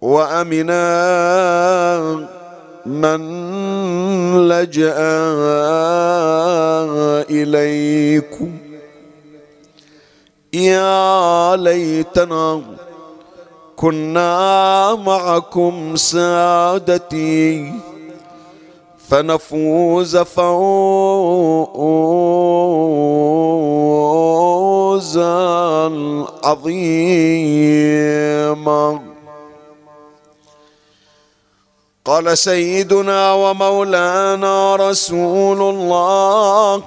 وأمنا من لجأ إليكم. يا ليتنا كنا معكم سادتي فنفوز فوزا عظيما. قال سيدنا ومولانا رسول الله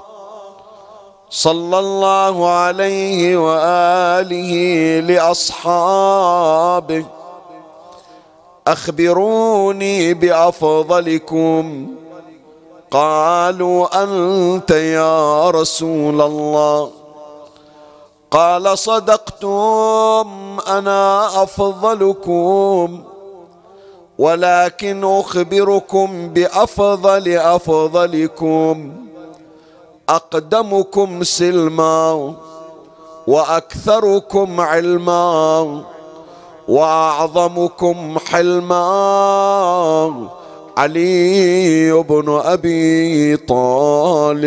صلى الله عليه وآله لأصحابه. أخبروني بأفضلكم. قالوا أنت يا رسول الله. قال صدقتم أنا أفضلكم. ولكن أخبركم بأفضل أفضلكم. أقدمكم سلما وأكثركم علما وأعظمكم حلما. علي بن أبي طالب.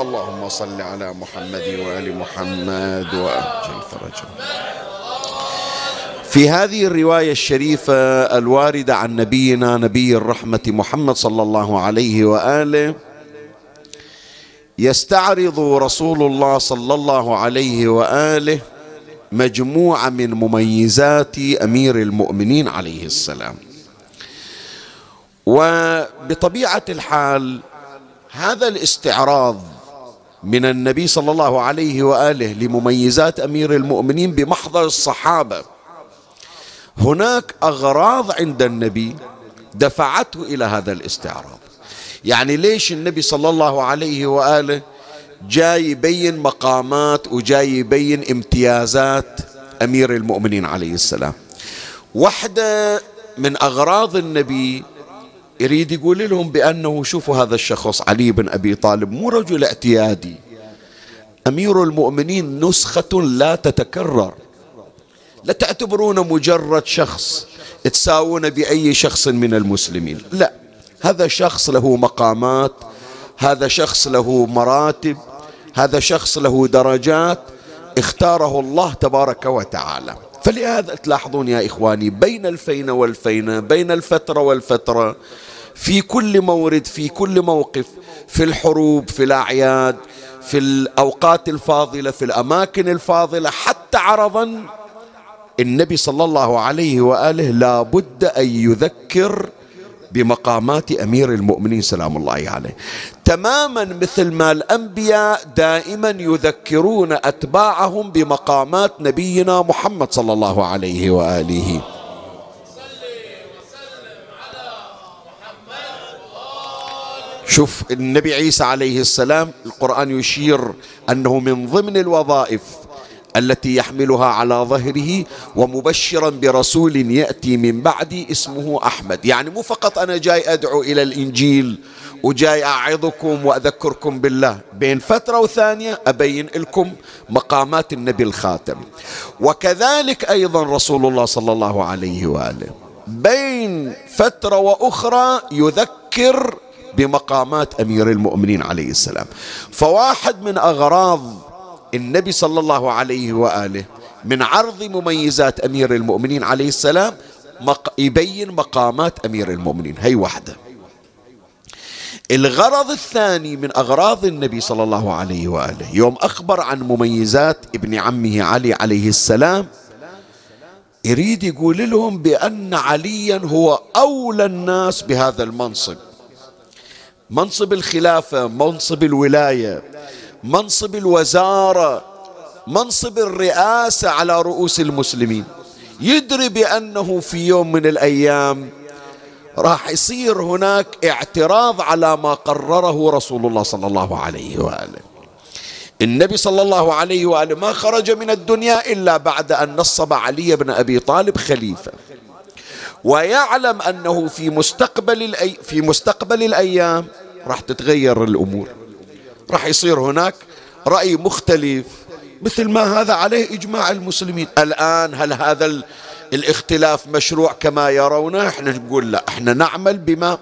اللهم صل على محمد وآل محمد واجل فرجه في هذه الرواية الشريفة الواردة عن نبينا نبي الرحمة محمد صلى الله عليه وآله يستعرض رسول الله صلى الله عليه وآله مجموعة من مميزات أمير المؤمنين عليه السلام. وبطبيعة الحال هذا الاستعراض من النبي صلى الله عليه وآله لمميزات أمير المؤمنين بمحضر الصحابة هناك أغراض عند النبي دفعته إلى هذا الاستعراض. يعني ليش النبي صلى الله عليه وآله جاي يبين مقامات وجاي يبين امتيازات أمير المؤمنين عليه السلام؟ واحدة من أغراض النبي يريد يقول لهم بأنه شوفوا هذا الشخص علي بن أبي طالب مو رجل اعتيادي. أمير المؤمنين نسخة لا تتكرر. لا تعتبرونه مجرد شخص تساوون بأي شخص من المسلمين. لا هذا شخص له مقامات هذا شخص له مراتب هذا شخص له درجات اختاره الله تبارك وتعالى. فلهذا تلاحظون يا إخواني بين الفينة والفينة بين الفترة والفترة في كل مورد في كل موقف في الحروب في الأعياد في الأوقات الفاضلة في الأماكن الفاضلة حتى عرضا النبي صلى الله عليه وآله لا بد أن يذكر بمقامات أمير المؤمنين سلام الله عليه. تماما مثل ما الأنبياء دائما يذكرون أتباعهم بمقامات نبينا محمد صلى الله عليه وآله. شوف النبي عيسى عليه السلام القرآن يشير أنه من ضمن الوظائف التي يحملها على ظهره ومبشرا برسول يأتي من بعدي اسمه أحمد. يعني مو فقط أنا جاي أدعو إلى الإنجيل وجاي أعظكم وأذكركم بالله. بين فترة وثانية أبين لكم مقامات النبي الخاتم. وكذلك أيضا رسول الله صلى الله عليه وآله. بين فترة وأخرى يذكر بمقامات أمير المؤمنين عليه السلام. فواحد من أغراض النبي صلى الله عليه وآله من عرض مميزات أمير المؤمنين عليه السلام يبين مقامات أمير المؤمنين. هي واحدة. الغرض الثاني من أغراض النبي صلى الله عليه وآله يوم أخبر عن مميزات ابن عمه علي عليه السلام يريد يقول لهم بأن عليا هو أولى الناس بهذا المنصب. منصب الخلافة منصب الولاية. منصب الوزارة منصب الرئاسة على رؤوس المسلمين. يدري بأنه في يوم من الأيام راح يصير هناك اعتراض على ما قرره رسول الله صلى الله عليه وآله. النبي صلى الله عليه وآله ما خرج من الدنيا إلا بعد أن نصب علي بن أبي طالب خليفة. ويعلم أنه في مستقبل الأي في مستقبل الأيام راح تتغير الأمور. راح يصير هناك رأي مختلف. مثل ما هذا عليه إجماع المسلمين. الآن هل هذا الاختلاف مشروع كما يرون إحنا نقول لا. إحنا نعمل بما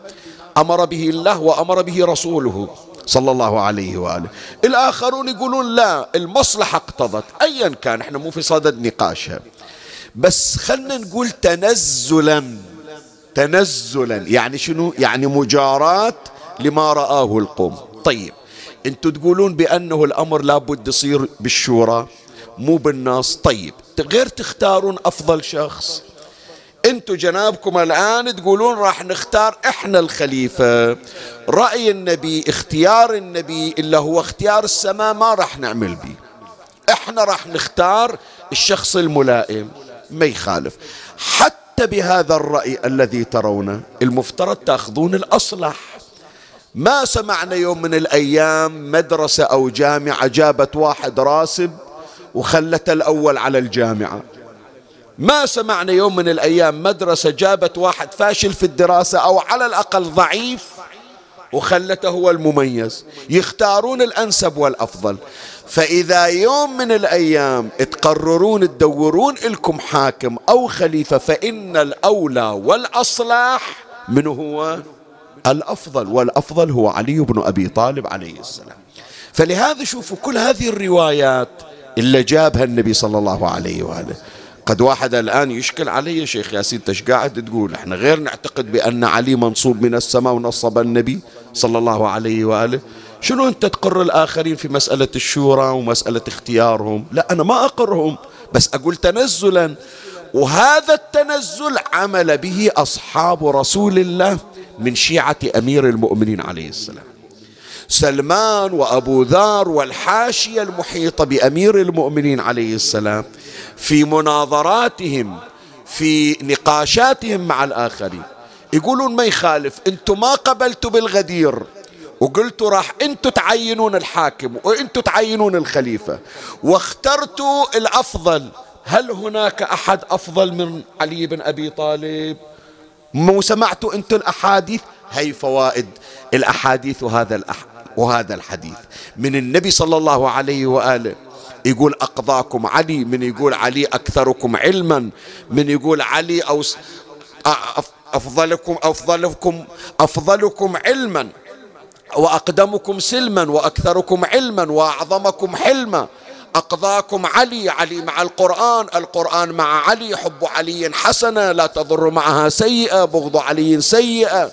أمر به الله وأمر به رسوله صلى الله عليه وآله. الآخرون يقولون لا المصلحة اقتضت. ايا كان إحنا مو في صدد نقاشها. بس خلنا نقول تنزلا. تنزلا. يعني شنو؟ يعني مجاراة لما رآه القوم. طيب. أنتم تقولون بأنه الأمر لابد يصير بالشورى مو بالناس. طيب غير تختارون أفضل شخص. أنتم جنابكم الآن تقولون راح نختار إحنا الخليفة. رأي النبي اختيار النبي إلا هو اختيار السماء ما راح نعمل به. إحنا راح نختار الشخص الملائم ما يخالف. حتى بهذا الرأي الذي ترونه المفترض تأخذون الأصلح. ما سمعنا يوم من الأيام مدرسة أو جامعة جابت واحد راسب وخلت الأول على الجامعة. ما سمعنا يوم من الأيام مدرسة جابت واحد فاشل في الدراسة أو على الأقل ضعيف وخلته هو المميز. يختارون الأنسب والأفضل. فإذا يوم من الأيام تقررون تدورون لكم حاكم أو خليفة فإن الأولى والأصلاح من هو؟ الأفضل. والأفضل هو علي بن أبي طالب عليه السلام. فلهذا شوفوا كل هذه الروايات اللي جابها النبي صلى الله عليه وآله. قد واحد الآن يشكل علي شيخ ياسين إيش قاعد تقول؟ إحنا غير نعتقد بأن علي منصوب من السماء ونصب النبي صلى الله عليه وآله. شنو أنت تقر الآخرين في مسألة الشورى ومسألة اختيارهم؟ لا أنا ما أقرهم بس أقول تنزلا. وهذا التنزل عمل به أصحاب رسول الله من شيعة أمير المؤمنين عليه السلام. سلمان وأبو ذر والحاشية المحيطة بأمير المؤمنين عليه السلام في مناظراتهم في نقاشاتهم مع الآخرين. يقولون ما يخالف أنتم ما قبلتوا بالغدير وقلتوا راح أنتم تعينون الحاكم وأنتم تعينون الخليفة واخترتوا الأفضل. هل هناك أحد أفضل من علي بن أبي طالب؟ مو سمعتوا أنتم الأحاديث؟ هي فوائد. الأحاديث وهذا الأح... وهذا الحديث. من النبي صلى الله عليه وآله يقول أقضاكم علي من يقول علي أكثركم علما من يقول علي أو أفضلكم أفضلكم أفضلكم علما وأقدمكم سلما وأكثركم علما وأعظمكم حلما. أقضاكم علي علي مع القرآن القرآن مع علي حب علي حسنة لا تضر معها سيئة بغض علي سيئة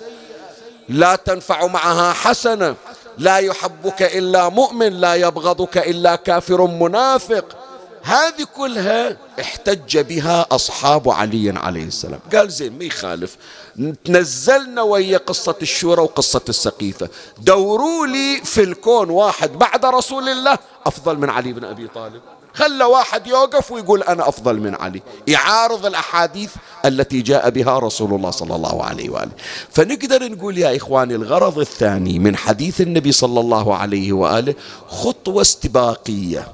لا تنفع معها حسنة لا يحبك إلا مؤمن لا يبغضك إلا كافر منافق. هذه كلها احتج بها أصحاب علي عليه السلام. قال زين ما يخالف. تنزلنا ويا قصة الشورى وقصة السقيفة. دوروا لي في الكون واحد بعد رسول الله أفضل من علي بن أبي طالب. خلى واحد يوقف ويقول أنا أفضل من علي. يعارض الأحاديث التي جاء بها رسول الله صلى الله عليه وآله. فنقدر نقول يا إخواني الغرض الثاني من حديث النبي صلى الله عليه وآله خطوة استباقية.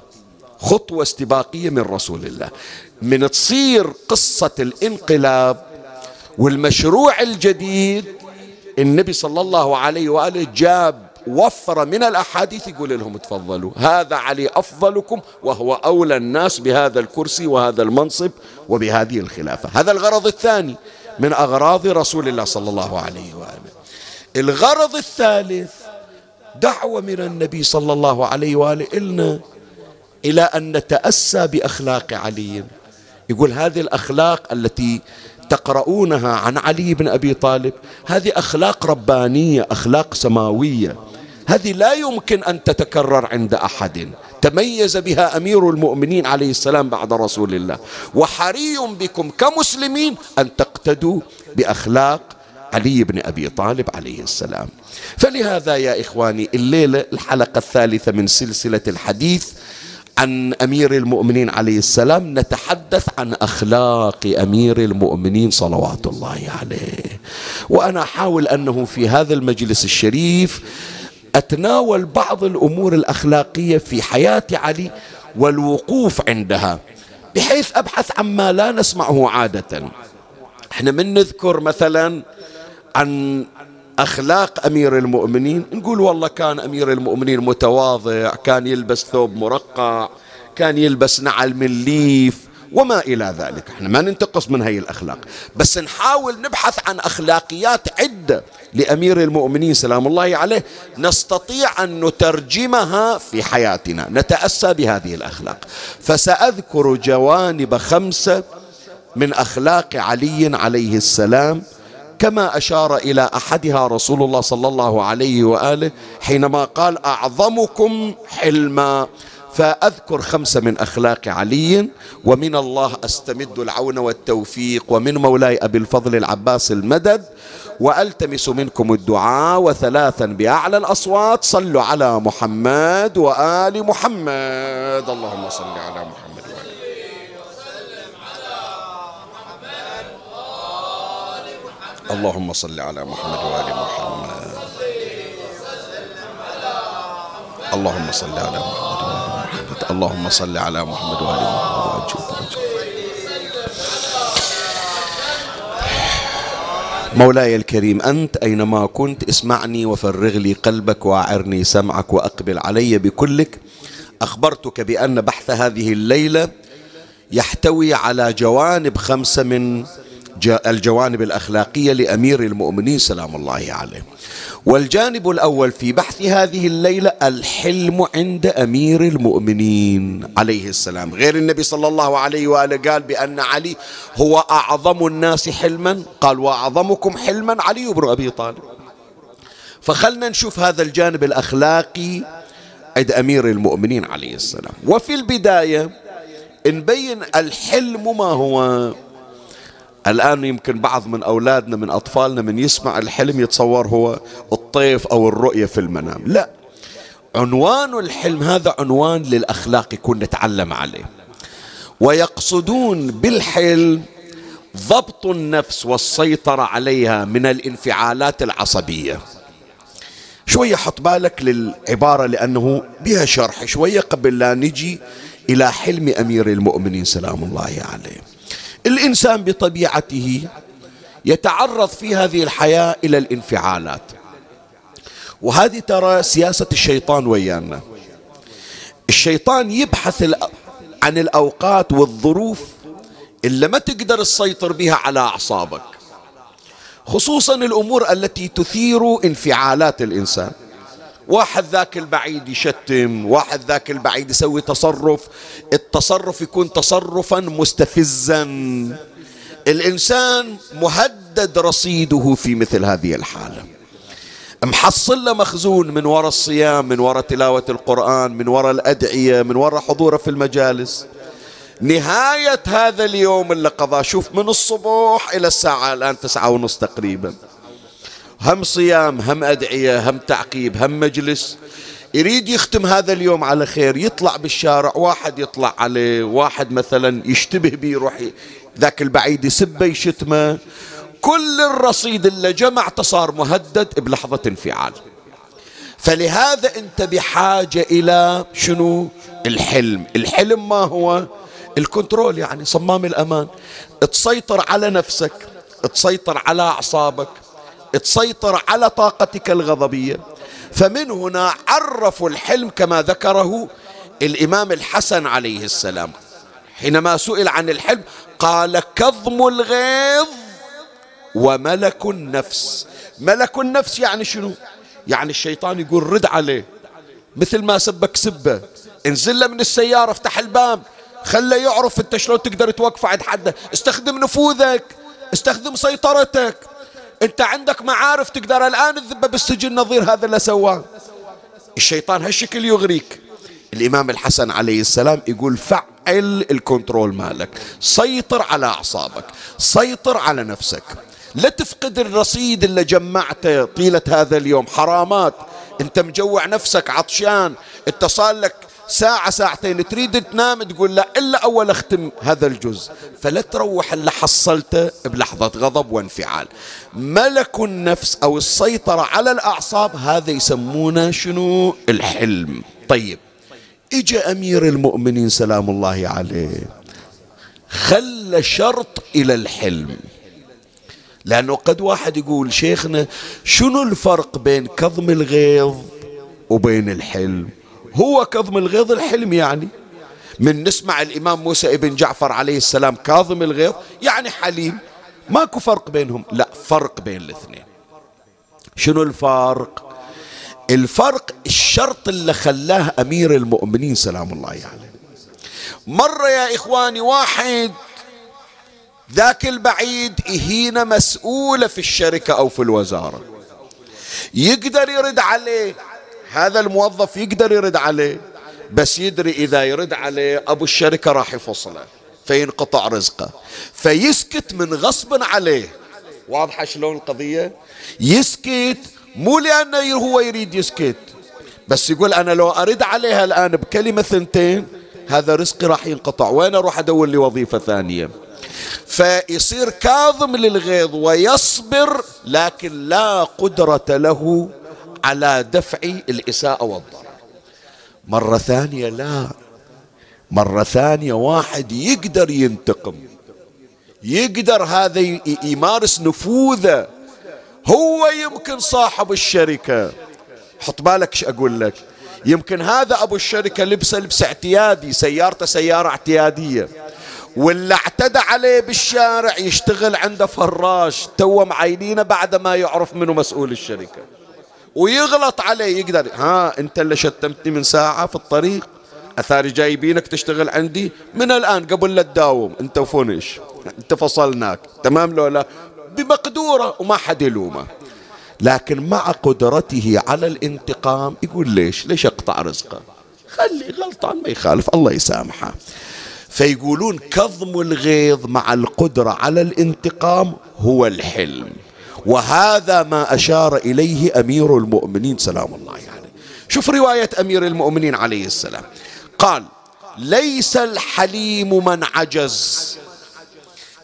خطوة استباقية من رسول الله. من تصير قصة الانقلاب والمشروع الجديد النبي صلى الله عليه وآله جاب وفر من الأحاديث يقول لهم تفضلوا هذا علي أفضلكم وهو أولى الناس بهذا الكرسي وهذا المنصب وبهذه الخلافة. هذا الغرض الثاني من أغراض رسول الله صلى الله عليه وآله. الغرض الثالث دعوة من النبي صلى الله عليه وآله إلنا إلى أن نتأسى بأخلاق علي. يقول هذه الأخلاق التي تقرؤونها عن علي بن أبي طالب. هذه أخلاق ربانية أخلاق سماوية. هذه لا يمكن أن تتكرر عند أحد. تميز بها أمير المؤمنين عليه السلام بعد رسول الله. وحري بكم كمسلمين أن تقتدوا بأخلاق علي بن أبي طالب عليه السلام. فلهذا يا إخواني الليلة الحلقة الثالثة من سلسلة الحديث عن أمير المؤمنين عليه السلام نتحدث عن أخلاق أمير المؤمنين صلوات الله عليه. وأنا أحاول أنه في هذا المجلس الشريف أتناول بعض الأمور الأخلاقية في حياة علي والوقوف عندها بحيث أبحث عما لا نسمعه عادة. إحنا من نذكر مثلا عن أخلاق أمير المؤمنين. نقول والله كان أمير المؤمنين متواضع كان يلبس ثوب مرقع كان يلبس نعل من ليف وما إلى ذلك. إحنا ما ننتقص من هاي الأخلاق. بس نحاول نبحث عن أخلاقيات عدة لأمير المؤمنين سلام الله عليه. نستطيع أن نترجمها في حياتنا. نتأسى بهذه الأخلاق. فسأذكر جوانب خمسة من أخلاق علي عليه السلام. كما أشار إلى أحدها رسول الله صلى الله عليه وآله حينما قال أعظمكم حلما فأذكر خمسة من أخلاق علي ومن الله أستمد العون والتوفيق ومن مولاي أبي الفضل العباس المدد وألتمس منكم الدعاء وثلاثا بأعلى الأصوات صلوا على محمد وآل محمد اللهم صل على محمد. اللهم صل على محمد وآل محمد. اللهم صل على محمد وآل محمد. اللهم صل على محمد وآل محمد. مولاي الكريم أنت أينما كنت اسمعني وفرغ لي قلبك وأعرني سمعك وأقبل علي بكلك أخبرتك بأن بحث هذه الليلة يحتوي على جوانب خمسة من الجوانب الأخلاقية لأمير المؤمنين سلام الله عليه. والجانب الأول في بحث هذه الليلة الحلم عند أمير المؤمنين عليه السلام. غير النبي صلى الله عليه وآله قال بأن علي هو أعظم الناس حلما قال وأعظمكم حلما علي بن أبي طالب. فخلنا نشوف هذا الجانب الأخلاقي عند أمير المؤمنين عليه السلام. وفي البداية نبين الحلم ما هو. الآن يمكن بعض من أولادنا من أطفالنا من يسمع الحلم يتصور هو الطيف أو الرؤية في المنام. لا. عنوان الحلم هذا عنوان للأخلاق يكون نتعلم عليه. ويقصدون بالحلم ضبط النفس والسيطرة عليها من الانفعالات العصبية. شوية حط بالك للعبارة لأنه بها شرح شوية قبل لا نجي إلى حلم أمير المؤمنين سلام الله عليه. الإنسان بطبيعته يتعرض في هذه الحياة إلى الانفعالات. وهذه ترى سياسة الشيطان ويانا. الشيطان يبحث عن الأوقات والظروف اللي ما تقدر تسيطر بها على أعصابك. خصوصا الأمور التي تثير انفعالات الإنسان. واحد ذاك البعيد يشتم واحد ذاك البعيد يسوي تصرف. التصرف يكون تصرفا مستفزا. الإنسان مهدد رصيده في مثل هذه الحالة. محصل له مخزون من وراء الصيام من وراء تلاوة القرآن من وراء الأدعية من وراء حضوره في المجالس. نهاية هذا اليوم اللي قضاه شوف من الصبح إلى الساعة الآن تسعة ونص تقريبا. هم صيام هم أدعية هم تعقيب هم مجلس. يريد يختم هذا اليوم على خير يطلع بالشارع واحد يطلع عليه واحد مثلا يشتبه به يروح ذاك البعيد يسبه يشتمه. كل الرصيد اللي جمعته صار مهدد بلحظة انفعال. فلهذا أنت بحاجة إلى شنو؟ الحلم. الحلم ما هو؟ الكنترول يعني صمام الأمان. تسيطر على نفسك تسيطر على أعصابك. تسيطر على طاقتك الغضبية. فمن هنا عرفوا الحلم كما ذكره الإمام الحسن عليه السلام. حينما سئل عن الحلم قال كظم الغيظ وملك النفس. ملك النفس يعني شنو؟ يعني الشيطان يقول رد عليه. مثل ما سبك سبة. انزل من السيارة افتح الباب. خله يعرف انت شلون تقدر توقف عند حده. استخدم نفوذك. استخدم سيطرتك. انت عندك معارف تقدر الآن تذبه بالسجن نظير هذا اللي سواه. الشيطان هالشكل يغريك. الإمام الحسن عليه السلام يقول فعل الكنترول مالك. سيطر على أعصابك. سيطر على نفسك. لا تفقد الرصيد اللي جمعته طيلة هذا اليوم. حرامات. انت مجوع نفسك عطشان. اتصال لك ساعة ساعتين. تريد تنام تقول لا إلا أول أختم هذا الجزء. فلا تروح اللي حصلته بلحظة غضب وانفعال. ملك النفس أو السيطرة على الأعصاب هذا يسمونه شنو؟ الحلم. طيب إجا أمير المؤمنين سلام الله عليه. خلى شرط إلى الحلم. لأنه قد واحد يقول شيخنا شنو الفرق بين كظم الغيظ وبين الحلم؟ هو كظم الغيظ الحلم يعني. من نسمع الإمام موسى ابن جعفر عليه السلام كاظم الغيظ يعني حليم. ماكو فرق بينهم؟ لا فرق بين الاثنين. شنو الفرق؟ الفرق الشرط اللي خلاه أمير المؤمنين سلام الله عليه. يعني. مرة يا إخواني واحد ذاك البعيد يهين مسؤولة في الشركة أو في الوزارة. يقدر يرد عليه. هذا الموظف يقدر يرد عليه بس يدري إذا يرد عليه أبو الشركة راح يفصله فينقطع رزقه فيسكت من غصب عليه. واضحة شلون القضية؟ يسكت مو لأنه هو يريد يسكت بس يقول أنا لو أرد عليها الآن بكلمة ثنتين هذا رزقي راح ينقطع وين أروح أدور لي وظيفة ثانية؟ فيصير كاظم للغيظ ويصبر لكن لا قدرة له على دفع الإساءة والضرر. مرة ثانية لا. مرة ثانية واحد يقدر ينتقم. يقدر هذا يمارس نفوذه. هو يمكن صاحب الشركة. حط بالك إيش أقول لك؟ يمكن هذا أبو الشركة لبسه لبس اعتيادي سيارته سيارة اعتيادية. واللي اعتدى عليه بالشارع يشتغل عنده فراش تو معينينه بعد ما يعرف منه مسؤول الشركة. ويغلط عليه يقدر ها انت اللي شتمتني من ساعة في الطريق. أثاري جايبينك تشتغل عندي. من الآن قبل لا تداوم انت وفونش انت فصلناك تمام لو لا؟ بمقدورة وما حد يلومه. لكن مع قدرته على الانتقام يقول ليش؟ ليش أقطع رزقه؟ خلي غلطان ما يخالف الله يسامحه. فيقولون كظم الغيظ مع القدرة على الانتقام هو الحلم. وهذا ما أشار إليه أمير المؤمنين سلام الله عليه. يعني. شوف رواية أمير المؤمنين عليه السلام. قال ليس الحليم من عجز.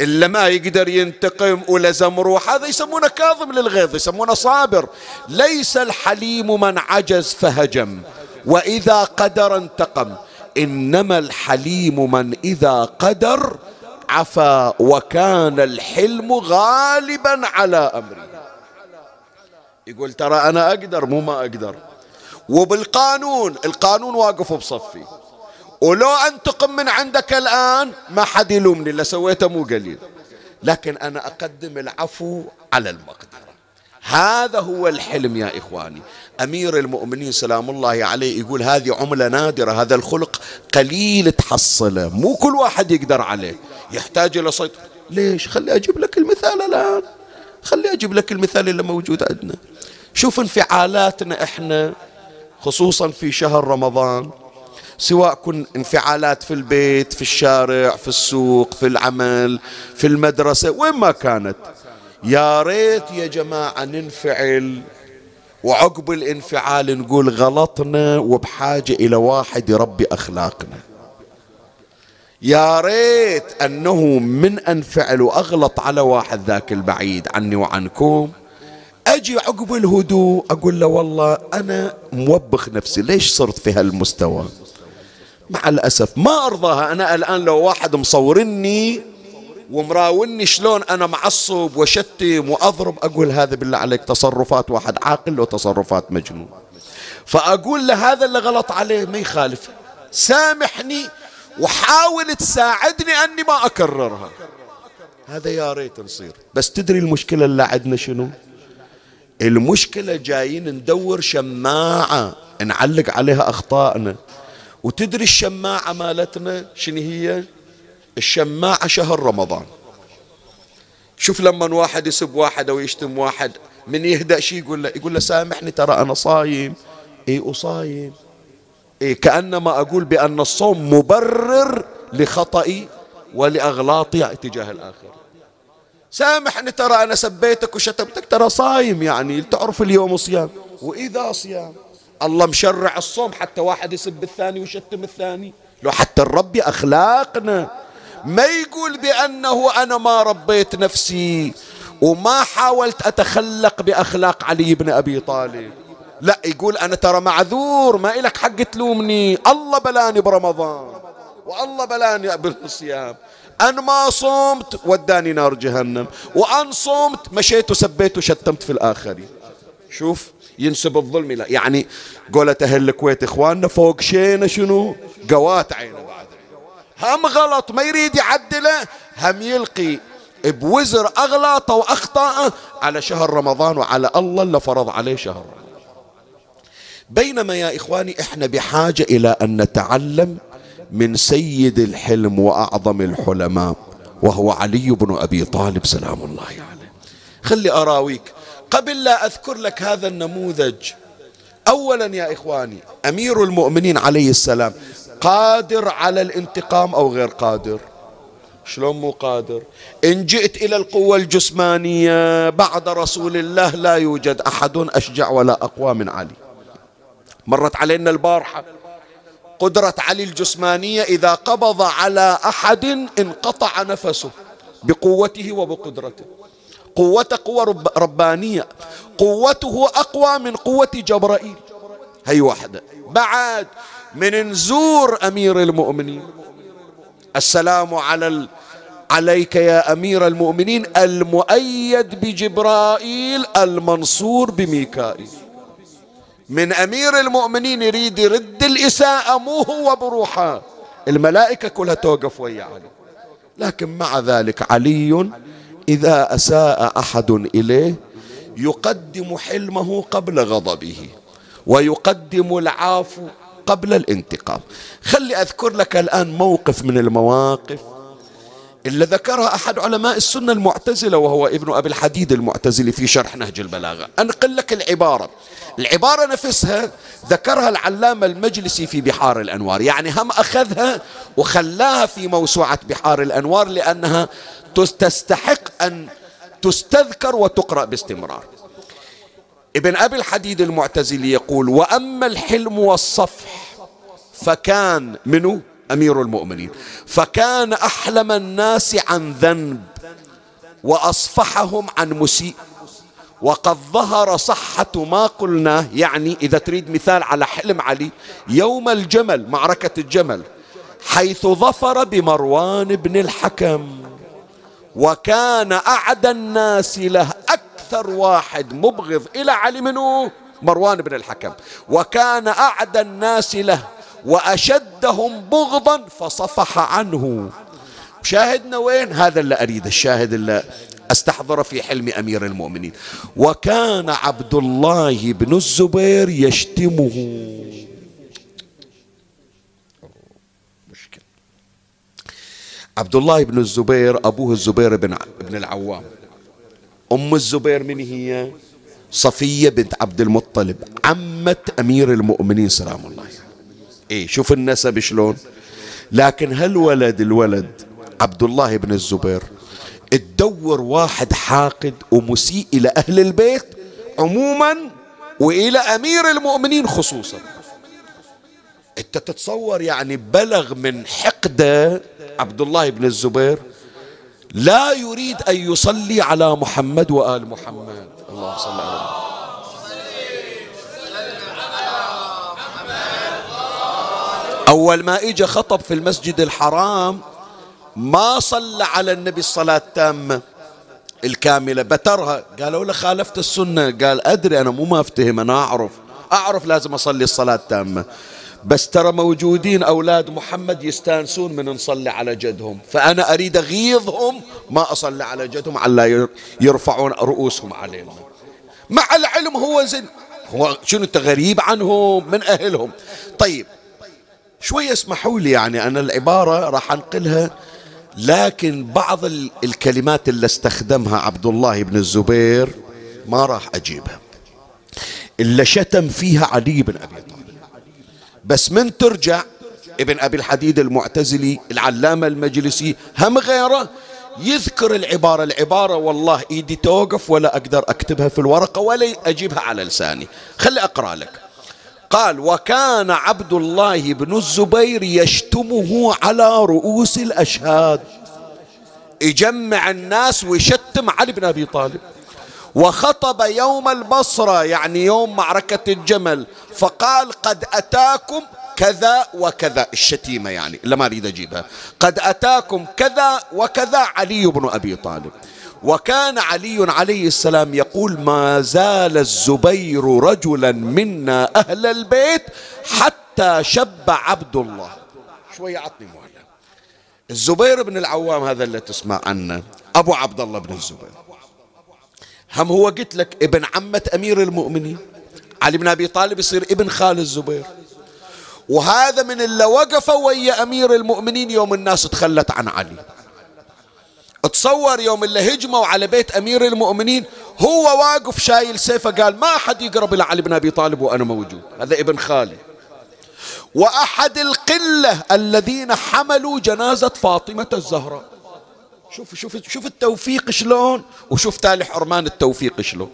إلا ما يقدر ينتقم ولزم روح. هذا يسمونه كاظم للغيظ يسمونه صابر. ليس الحليم من عجز فهجم وإذا قدر انتقم. إنما الحليم من إذا قدر عفا وكان الحلم غالبا على أمري. يقول ترى أنا أقدر مو ما أقدر. وبالقانون القانون واقف بصفي. ولو أنتقم من عندك الآن ما حد يلومني اللي سويته مو قليل. لكن أنا أقدم العفو على المقدرة. هذا هو الحلم يا إخواني. أمير المؤمنين سلام الله عليه يقول هذه عملة نادرة هذا الخلق قليل تحصله. مو كل واحد يقدر عليه. يحتاج إلى سيطرة ليش؟ خلي أجيب لك المثال الآن. خلي أجيب لك المثال اللي موجود عندنا. شوف انفعالاتنا إحنا خصوصا في شهر رمضان سواء كن انفعالات في البيت في الشارع في السوق في العمل في المدرسة وين ما كانت. يا ريت يا جماعة ننفعل وعقب الانفعال نقول غلطنا وبحاجة إلى واحد يربي أخلاقنا. يا ريت أنه من أنفعل وأغلط على واحد ذاك البعيد عني وعنكم. أجي عقب الهدوء أقول له والله أنا موبخ نفسي ليش صرت في هالمستوى؟ مع الأسف ما أرضاها. أنا الآن لو واحد مصورني ومراوني شلون أنا معصب وشتم وأضرب أقول هذا بالله عليك تصرفات واحد عاقل وتصرفات مجنون. فأقول له هذا اللي غلط عليه ما يخالف. سامحني وحاول تساعدني أني ما أكررها. هذا يا ريت نصير. بس تدري المشكلة اللي عندنا شنو؟ المشكلة جايين ندور شماعة نعلق عليها أخطائنا. وتدري الشماعة مالتنا شنو هي؟ الشماعة شهر رمضان. شوف لما واحد يسب واحد أو يشتم واحد من يهدأ شيء يقول له يقول له سامحني ترى أنا صايم. إي أصايم كأنما أقول بأن الصوم مبرر لخطئي ولأغلاطي تجاه الآخر. سامحني ترى أنا سبيتك وشتمتك؟ ترى صايم يعني تعرف اليوم صيام. وإذا صيام الله مشرع الصوم حتى واحد يسب الثاني ويشتم الثاني. لو حتى الرب أخلاقنا. ما يقول بأنه أنا ما ربيت نفسي وما حاولت أتخلق بأخلاق علي بن أبي طالب. لا يقول أنا ترى معذور ما إلك حق تلومني. الله بلاني برمضان والله بلاني بالصيام أن ما صمت وداني نار جهنم. وأن صمت مشيت وسبيت وشتمت في الآخرين شوف ينسب الظلم لا يعني قولة أهل الكويت إخواننا فوق شينا شنو؟ قوات عينه بعد. هم غلط ما يريد يعدله. هم يلقي بوزر أغلاطه وأخطاءه على شهر رمضان وعلى الله اللي فرض عليه شهر رمضان. بينما يا إخواني إحنا بحاجة إلى أن نتعلم من سيد الحلم وأعظم الحلماء وهو علي بن أبي طالب سلام الله عليه. خلي أراويك. قبل لا أذكر لك هذا النموذج أولا يا إخواني أمير المؤمنين عليه السلام قادر على الانتقام أو غير قادر؟ شلون مو قادر؟ إن جئت إلى القوة الجسمانية بعد رسول الله لا يوجد أحد أشجع ولا أقوى من علي. مرت علينا البارحة. قدرة علي الجسمانية إذا قبض على أحد انقطع نفسه بقوته وبقدرته. قوته قوة ربانية. قوته أقوى من قوة جبرائيل. هي واحدة. بعد من نزور أمير المؤمنين. السلام على ال... عليك يا أمير المؤمنين المؤيد بجبرائيل المنصور بميكائيل. من أمير المؤمنين يريد يرد الإساءة مو هو بروحه. الملائكة كلها توقف ويا علي. لكن مع ذلك علي إذا أساء أحد إليه يقدم حلمه قبل غضبه ويقدم العافو قبل الانتقام. خلي أذكر لك الآن موقف من المواقف اللي ذكرها أحد علماء السنة المعتزلة وهو ابن أبي الحديد المعتزلي في شرح نهج البلاغة. أنقل لك العبارة. العبارة نفسها ذكرها العلامة المجلسي في بحار الأنوار. يعني هم أخذها وخلاها في موسوعة بحار الأنوار لأنها تستحق أن تستذكر وتقرأ باستمرار. ابن أبي الحديد المعتزلي يقول وأما الحلم والصفح فكان منه أمير المؤمنين. فكان أحلم الناس عن ذنب وأصفحهم عن مسيء. وقد ظهر صحة ما قلناه يعني إذا تريد مثال على حلم علي يوم الجمل معركة الجمل حيث ظفر بمروان بن الحكم. وكان أعدى الناس له أكثر واحد مبغض إلى علي منه مروان بن الحكم. وكان أعدى الناس له وأشدهم بغضا فصفح عنه. شاهدنا وين هذا اللي أريد الشاهد اللي استحضر في حلم أمير المؤمنين. وكان عبد الله بن الزبير يشتمه. مشكلة عبد الله بن الزبير أبوه الزبير بن بن العوام. أم الزبير من هي؟ صفية بنت عبد المطلب عمة أمير المؤمنين سلام الله إيه شوف النسب شلون. لكن هل ولد الولد عبد الله بن الزبير تدور واحد حاقد ومسيء إلى أهل البيت عموما وإلى أمير المؤمنين خصوصا. أنت تتصور يعني بلغ من حقده عبد الله بن الزبير لا يريد أن يصلي على محمد وآل محمد. اللهم صل على أول ما إجا خطب في المسجد الحرام ما صلى على النبي الصلاة التامة الكاملة بترها. قالوا له خالفت السنة. قال أدري أنا مو ما أفتهم أنا أعرف. أعرف لازم أصلي الصلاة التامة. بس ترى موجودين أولاد محمد يستانسون من نصلي على جدهم. فأنا أريد أغيظهم ما أصلي على جدهم على يرفعون رؤوسهم علينا مع العلم هو زين. هو شنو غريب عنهم؟ من أهلهم. طيب. شوي اسمحوا لي يعني أنا العبارة راح أنقلها لكن بعض الكلمات اللي استخدمها عبد الله بن الزبير ما راح أجيبها. إلا شتم فيها علي بن أبي طالب. بس من ترجع ابن أبي الحديد المعتزلي العلامة المجلسي هم غيره يذكر العبارة. العبارة والله إيدي توقف ولا أقدر أكتبها في الورقة ولا أجيبها على لساني. خلي أقرأ لك. قال وكان عبد الله بن الزبير يشتمه على رؤوس الأشهاد. يجمع الناس ويشتم علي بن أبي طالب. وخطب يوم البصرة يعني يوم معركة الجمل. فقال قد أتاكم كذا وكذا. الشتيمة يعني اللي ما أريد أجيبها. قد أتاكم كذا وكذا علي بن أبي طالب. وكان علي عليه السلام يقول ما زال الزبير رجلا منا أهل البيت حتى شب عبد الله. شوية عطني مهلة. الزبير بن العوام هذا اللي تسمع عنه أبو عبد الله بن الزبير. هم هو قلت لك ابن عمة أمير المؤمنين. علي بن أبي طالب يصير ابن خال الزبير. وهذا من اللي وقفوا ويا أمير المؤمنين يوم الناس تخلت عن علي. تصور يوم اللي هجموا على بيت أمير المؤمنين هو واقف شايل سيفه قال ما أحد يقرب إلى علي بن أبي طالب وأنا موجود. هذا ابن خالي. وأحد القلة الذين حملوا جنازة فاطمة الزهراء. شوف شوف شوف التوفيق شلون وشوف تالي حرمان التوفيق شلون.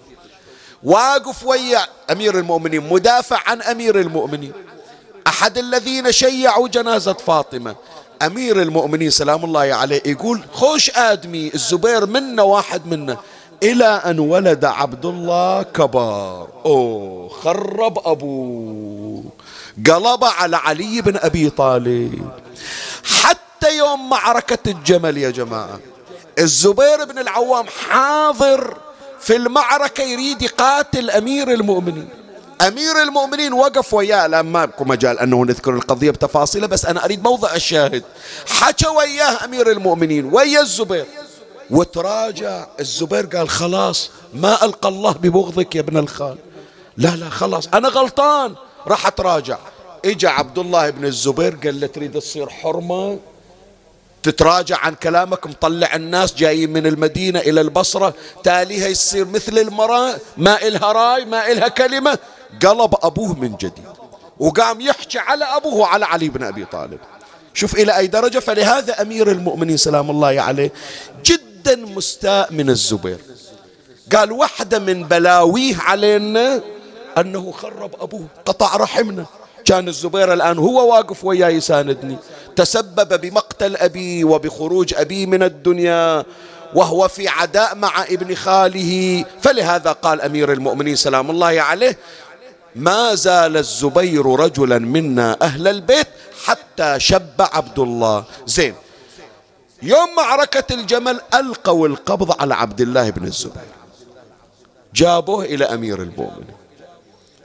واقف ويا أمير المؤمنين مدافع عن أمير المؤمنين. أحد الذين شيعوا جنازة فاطمة. أمير المؤمنين سلام الله عليه يقول خوش آدمي الزبير منا واحد منا. إلى أن ولد عبد الله كبار. أوه خرب أبوه. قلب على علي بن أبي طالب. حتى يوم معركة الجمل يا جماعة الزبير بن العوام حاضر في المعركة يريد يقاتل أمير المؤمنين. أمير المؤمنين وقف وياه. الآن ما بكم مجال أنه نذكر القضية بتفاصيلها بس أنا أريد موضع الشاهد. حكى وياه أمير المؤمنين ويا الزبير. وتراجع. الزبير قال خلاص ما ألقى الله ببغضك يا ابن الخال. لا لا خلاص. أنا غلطان. راح أتراجع. إجا عبد الله بن الزبير قال له تريد تصير حرمة؟ تتراجع عن كلامك مطلع الناس جايين من المدينة إلى البصرة تاليها يصير مثل المرأة ما إلها راي ما إلها كلمة. قلب أبوه من جديد وقام يحكي على أبوه وعلى علي بن أبي طالب. شوف إلى أي درجة فلهذا أمير المؤمنين سلام الله عليه جدا مستاء من الزبير. قال واحدة من بلاويه علينا أنه خرب أبوه قطع رحمنا. كان الزبير الآن هو واقف وياي يساندني تسبب بمقتل أبي وبخروج أبي من الدنيا وهو في عداء مع ابن خاله. فلهذا قال أمير المؤمنين سلام الله عليه ما زال الزبير رجلا منا أهل البيت حتى شب عبد الله. زين يوم معركة الجمل ألقوا القبض على عبد الله بن الزبير. جابوه إلى أمير المؤمنين.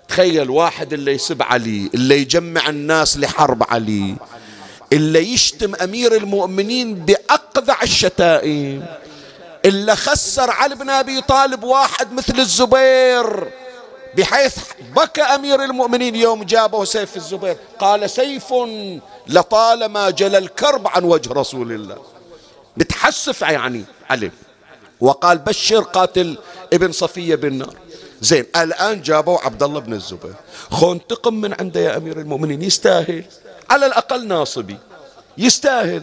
تخيل واحد اللي يسب علي اللي يجمع الناس لحرب علي اللي يشتم أمير المؤمنين بأقذع الشتائم اللي خسر علي بن أبي طالب واحد مثل الزبير بحيث بكى أمير المؤمنين يوم جابه سيف الزبير. قال سيف لطالما جل الكرب عن وجه رسول الله. بتحسف يعني عليه. وقال بشر قاتل ابن صفية بالنار زين الآن جابوا عبد الله بن الزبير. خو انتقم من عنده يا أمير المؤمنين يستاهل. على الأقل ناصبي. يستاهل.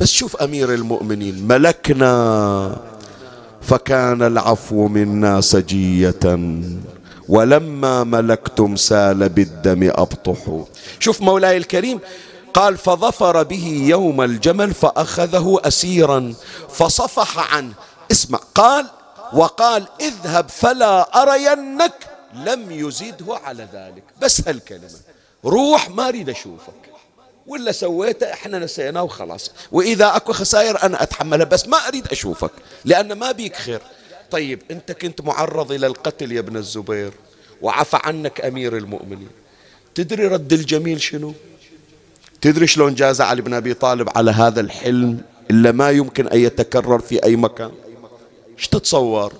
بس شوف أمير المؤمنين ملكنا. فكان العفو منا سجية. ولما ملكتم سال بالدم أبطح. شوف مولاي الكريم قال فظفر به يوم الجمل فأخذه أسيرا فصفح عنه. اسمع قال وقال اذهب فلا أرينك لم يزده على ذلك. بس هالكلمة روح ما أريد أشوفك. ولا سويته إحنا نسيناه وخلاص. وإذا أكو خسائر أنا أتحملها بس ما أريد أشوفك لأن ما بيك خير. طيب أنت كنت معرض إلى القتل يا ابن الزبير وعفى عنك أمير المؤمنين. تدري رد الجميل شنو؟ تدري شلون جاز علي بن أبي طالب على هذا الحلم إلا ما يمكن أن يتكرر في أي مكان؟ إيش تتصور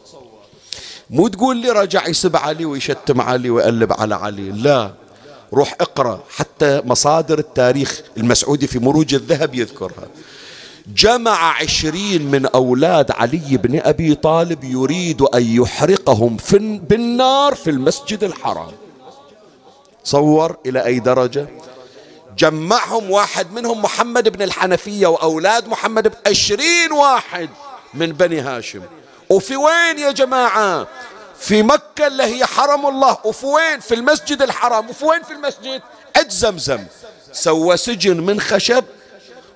مو تقول لي رجع يسب علي ويشتم علي ويقلب على علي لا. روح اقرأ حتى مصادر التاريخ المسعودي في مروج الذهب يذكرها. جمع عشرين من أولاد علي بن أبي طالب يريد أن يحرقهم في بالنار في المسجد الحرام. صور إلى أي درجة؟ جمعهم واحد منهم محمد بن الحنفية وأولاد محمد عشرين واحد من بني هاشم. وفي وين يا جماعة؟ في مكة اللي هي حرم الله وفي وين؟ في المسجد الحرام وفي وين في المسجد؟ عد زمزم. سوى سجن من خشب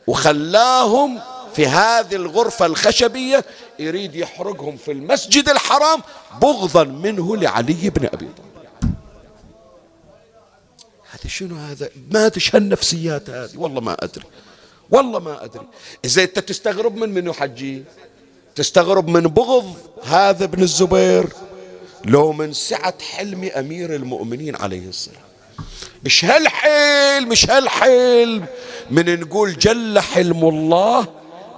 وخلاهم في هذه الغرفة الخشبية يريد يحرقهم في المسجد الحرام بغضا منه لعلي بن أبي طالب. هذا شنو هذا؟ ما أدري النفسيات هذه؟ والله ما أدري. والله ما أدري. إذا أنت تستغرب من منو حجي؟ تستغرب من بغض هذا ابن الزبير لو من سعة حلم أمير المؤمنين عليه السلام. مش هالحلم مش هالحلم. من نقول جل حلم الله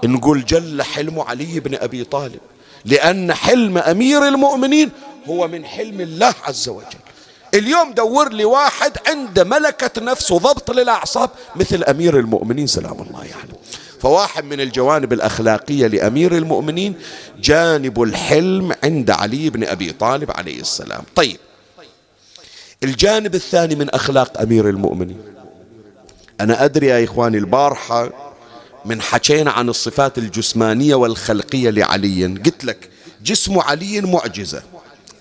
نقول جل حلم علي بن أبي طالب. لأن حلم أمير المؤمنين هو من حلم الله عز وجل. اليوم دور لي واحد عنده ملكة نفس وضبط للأعصاب مثل أمير المؤمنين سلام الله عليه. يعني. فواحد من الجوانب الأخلاقية لأمير المؤمنين جانب الحلم عند علي بن أبي طالب عليه السلام. طيب الجانب الثاني من أخلاق أمير المؤمنين. أنا أدري يا إخواني البارحة من حكينا عن الصفات الجسمانية والخلقية لعلي. قلت لك جسم علي معجزة.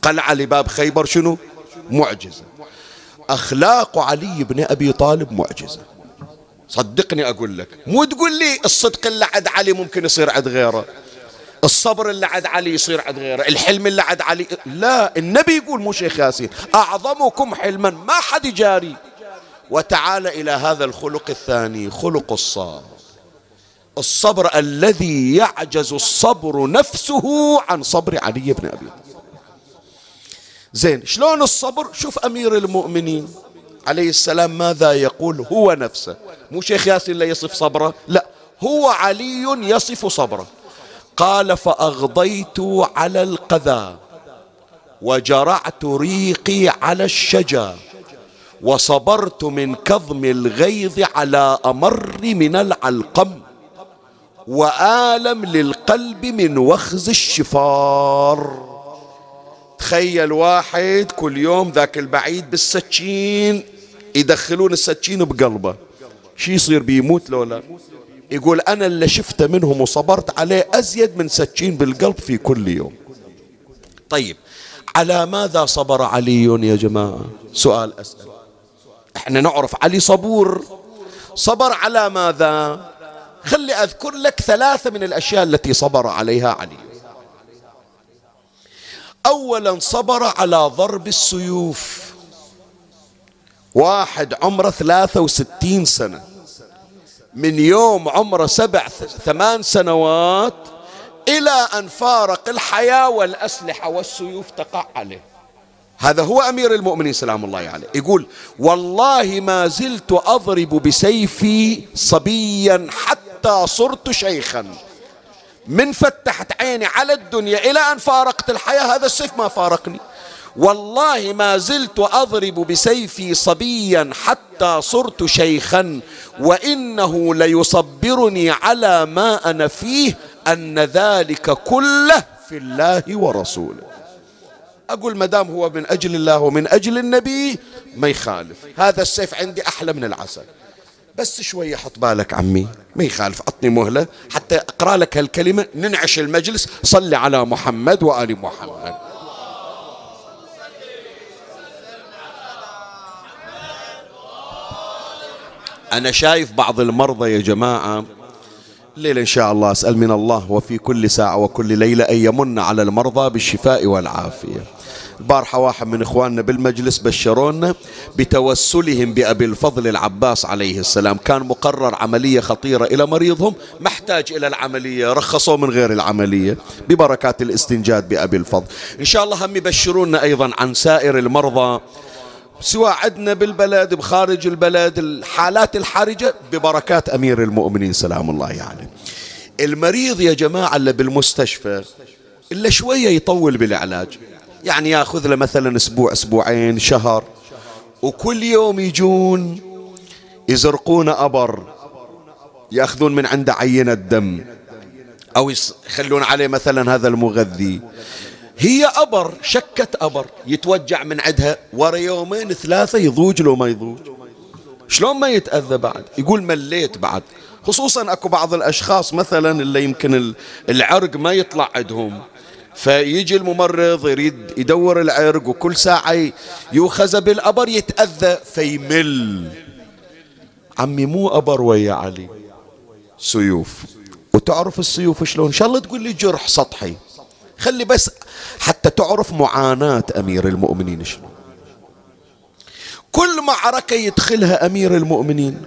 قلعة لباب خيبر شنو؟ معجزة. أخلاق علي بن أبي طالب معجزة. صدقني أقول لك. مو تقول لي الصدق اللي عد علي ممكن يصير عد غيره. الصبر اللي عد علي يصير عد غيره. الحلم اللي عد علي لا النبي يقول مو شيخ ياسين أعظمكم حلما ما حد جاري وتعال إلى هذا الخلق الثاني خلق الصبر. الصبر الذي يعجز الصبر نفسه عن صبر علي بن أبي طالب. زين شلون الصبر؟ شوف أمير المؤمنين. عليه السلام ماذا يقول هو نفسه؟ مو شيخ ياسين لا يصف صبره؟ لا هو علي يصف صبره. قال فأغضيت على القذى وجرعت ريقي على الشجا وصبرت من كظم الغيظ على أمر من العلقم وآلم للقلب من وخز الشفار. تخيل واحد كل يوم ذاك البعيد بالسكين يدخلون السكين بقلبه. شي يصير بيموت لو لا يقول أنا اللي شفته منهم وصبرت عليه أزيد من سكين بالقلب في كل يوم. طيب على ماذا صبر علي يا جماعة؟ سؤال أسأل. إحنا نعرف علي صبور. صبر على ماذا؟ خلي أذكر لك ثلاثة من الأشياء التي صبر عليها علي. أولا صبر على ضرب السيوف. واحد عمره ثلاثة وستين سنة. من يوم عمره سبع ثمان سنوات إلى أن فارق الحياة والأسلحة والسيوف تقع عليه. هذا هو أمير المؤمنين سلام الله عليه. يقول والله ما زلت أضرب بسيفي صبيا حتى صرت شيخا. من فتحت عيني على الدنيا إلى أن فارقت الحياة. هذا السيف ما فارقني. والله ما زلت أضرب بسيفي صبيا حتى صرت شيخا وإنه ليصبرني على ما أنا فيه أن ذلك كله في الله ورسوله. أقول مدام هو من أجل الله ومن أجل النبي ما يخالف. هذا السيف عندي أحلى من العسل. بس شوية حط بالك عمي. ما يخالف عطني مهلة. حتى أقرأ لك هالكلمة ننعش المجلس. صلي على محمد وآل محمد. أنا شايف بعض المرضى يا جماعة الليلة إن شاء الله أسأل من الله وفي كل ساعة وكل ليلة أن يمن على المرضى بالشفاء والعافية. البارحة واحد من إخواننا بالمجلس بشرونا بتوسلهم بأبي الفضل العباس عليه السلام. كان مقرر عملية خطيرة إلى مريضهم محتاج إلى العملية رخصوا من غير العملية ببركات الاستنجاد بأبي الفضل. إن شاء الله هم يبشرونا أيضا عن سائر المرضى سواء عندنا بالبلد بخارج البلد الحالات الحرجة ببركات أمير المؤمنين سلام الله عليه. يعني. المريض يا جماعة اللي بالمستشفى إلا شوية يطول بالعلاج. يعني ياخذ له مثلا أسبوع أسبوعين شهر. وكل يوم يجون يزرقون أبر يأخذون من عنده عينة دم أو يخلون عليه مثلا هذا المغذي. هي أبر شكت أبر يتوجع من عندها ورا يومين ثلاثة يضوج لو ما يضوج. شلون ما يتأذى بعد؟ يقول مليت بعد. خصوصا أكو بعض الأشخاص مثلا اللي يمكن العرق ما يطلع عندهم. فيجي الممرض يريد يدور العرق وكل ساعة يوخذ بالأبر يتأذى فيمل. عمي مو أبر ويا علي سيوف. وتعرف السيوف شلون؟ إن شاء الله تقول لي جرح سطحي. خلي بس حتى تعرف معاناة أمير المؤمنين شلون كل معركة يدخلها أمير المؤمنين.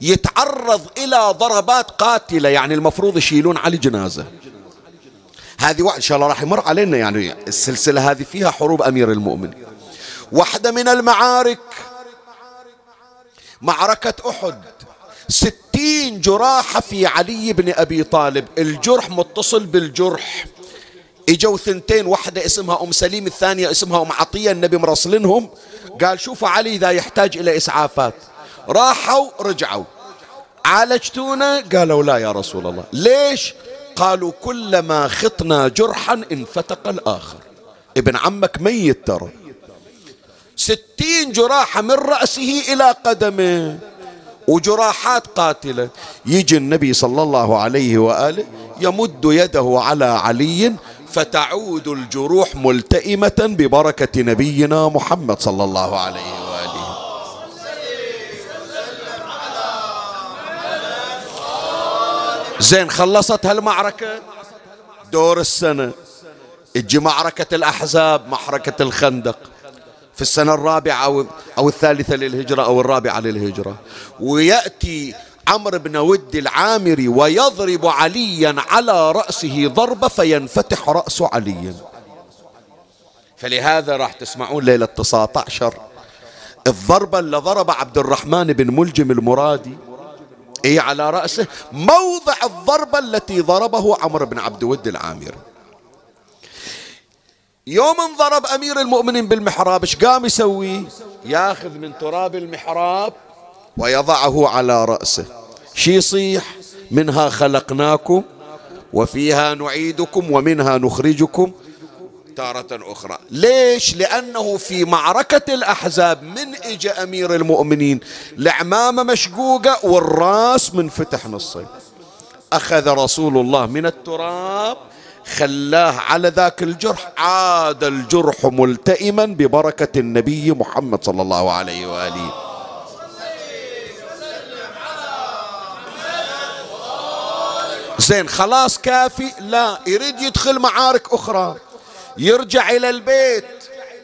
يتعرض إلى ضربات قاتلة يعني المفروض يشيلون على جنازة. هذه إن شاء الله راح يمر علينا يعني. السلسلة هذه فيها حروب أمير المؤمنين. واحدة من المعارك معركة أحد ستين جراحة في علي بن أبي طالب. الجرح متصل بالجرح. إجوا ثنتين واحدة اسمها أم سليم الثانية اسمها أم عطية. النبي مرسلنهم قال شوفوا علي إذا يحتاج إلى إسعافات. راحوا رجعوا. عالجتونا؟ قالوا لا يا رسول الله. ليش؟ قالوا كلما خطنا جرحا انفتق الآخر. ابن عمك ميت ترى. ستين جراحة من رأسه إلى قدمه وجراحات قاتلة. يجي النبي صلى الله عليه وآله يمد يده على علي فتعود الجروح ملتئمة ببركة نبينا محمد صلى الله عليه وآله. زين خلصت هالمعركة؟ دور السنة. تجي معركة الأحزاب معركة الخندق. في السنة الرابعة أو, أو الثالثة للهجرة أو الرابعة للهجرة. ويأتي عمرو بن ود العامري ويضرب عليا على رأسه ضربة فينفتح رأس علي. فلهذا راح تسمعون ليلة 19 الضربة اللي ضرب عبد الرحمن بن ملجم المرادي. اي على رأسه؟ موضع الضربة التي ضربه عمرو بن عبد ود العامري يوم انضرب أمير المؤمنين بالمحراب إيش قام يسوي؟ ياخذ من تراب المحراب ويضعه على رأسه. شي يصيح؟ منها خلقناكم وفيها نعيدكم ومنها نخرجكم. تارة أخرى. ليش؟ لأنه في معركة الأحزاب من إجى أمير المؤمنين العمامة مشقوقة والراس منفتح نصين أخذ رسول الله من التراب خلاه على ذاك الجرح عاد الجرح ملتئما ببركة النبي محمد صلى الله عليه وآله. زين خلاص كافي؟ لا يريد يدخل معارك أخرى. يرجع إلى البيت.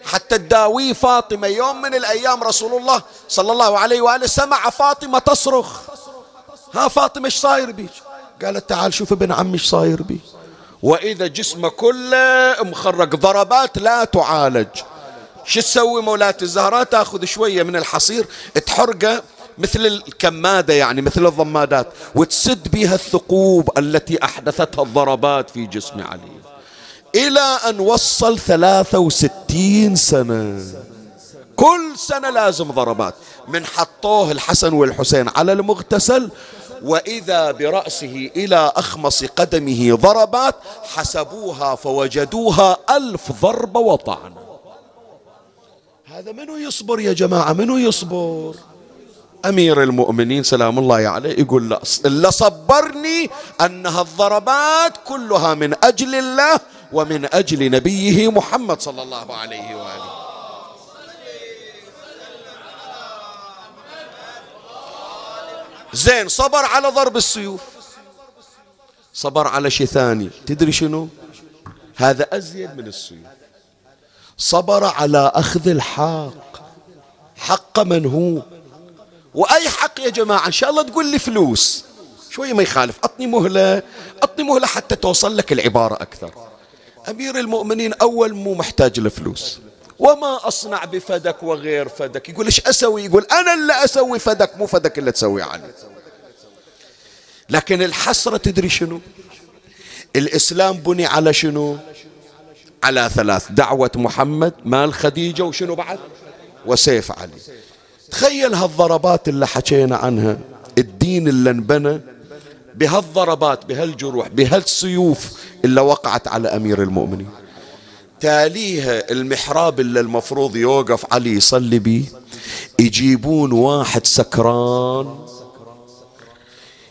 حتى تداويه فاطمة. يوم من الأيام رسول الله صلى الله عليه وآله سمع فاطمة تصرخ. ها فاطمة إيش صاير بيك؟ قالت تعال شوف ابن عمي إيش صاير بي وإذا جسمه كله مخرق ضربات لا تعالج. شو تسوي مولات الزهراء؟ تأخذ شوية من الحصير تحرقه مثل الكمادة يعني مثل الضمادات وتسد بها الثقوب التي أحدثتها الضربات في جسم علي. إلى أن وصل ثلاثة وستين سنة. كل سنة لازم ضربات. من حطوه الحسن والحسين على المغتسل وإذا برأسه إلى أخمص قدمه ضربات حسبوها فوجدوها ألف ضربة وطعنة هذا منو يصبر يا جماعة؟ منو يصبر؟ أمير المؤمنين سلام الله عليه يقول لا صبرني أنها الضربات كلها من أجل الله ومن أجل نبيه محمد صلى الله عليه وآله. زين صبر على ضرب السيوف. صبر على شيء ثاني تدري شنو؟ هذا أزيد من السيوف. صبر على أخذ الحق حق من هو؟ وأي حق يا جماعة؟ إن شاء الله تقول لي فلوس. شوية ما يخالف. أعطني مهلة أعطني مهلة حتى توصل لك العبارة أكثر. أمير المؤمنين أول مو محتاج لفلوس. وما أصنع بفدك وغير فدك. يقول إيش أسوي؟ يقول أنا اللي أسوي فدك مو فدك اللي تسوي عني. لكن الحسرة تدري شنو؟ الإسلام بني على شنو؟ على ثلاث. دعوة محمد مال خديجة وشنو بعد؟ وسيف علي. تخيل هالضربات اللي حكينا عنها الدين اللي انبنى بهالضربات بهالجروح بهالسيوف اللي وقعت على أمير المؤمنين. تاليها المحراب اللي المفروض يوقف علي يصلي بيه يجيبون واحد سكران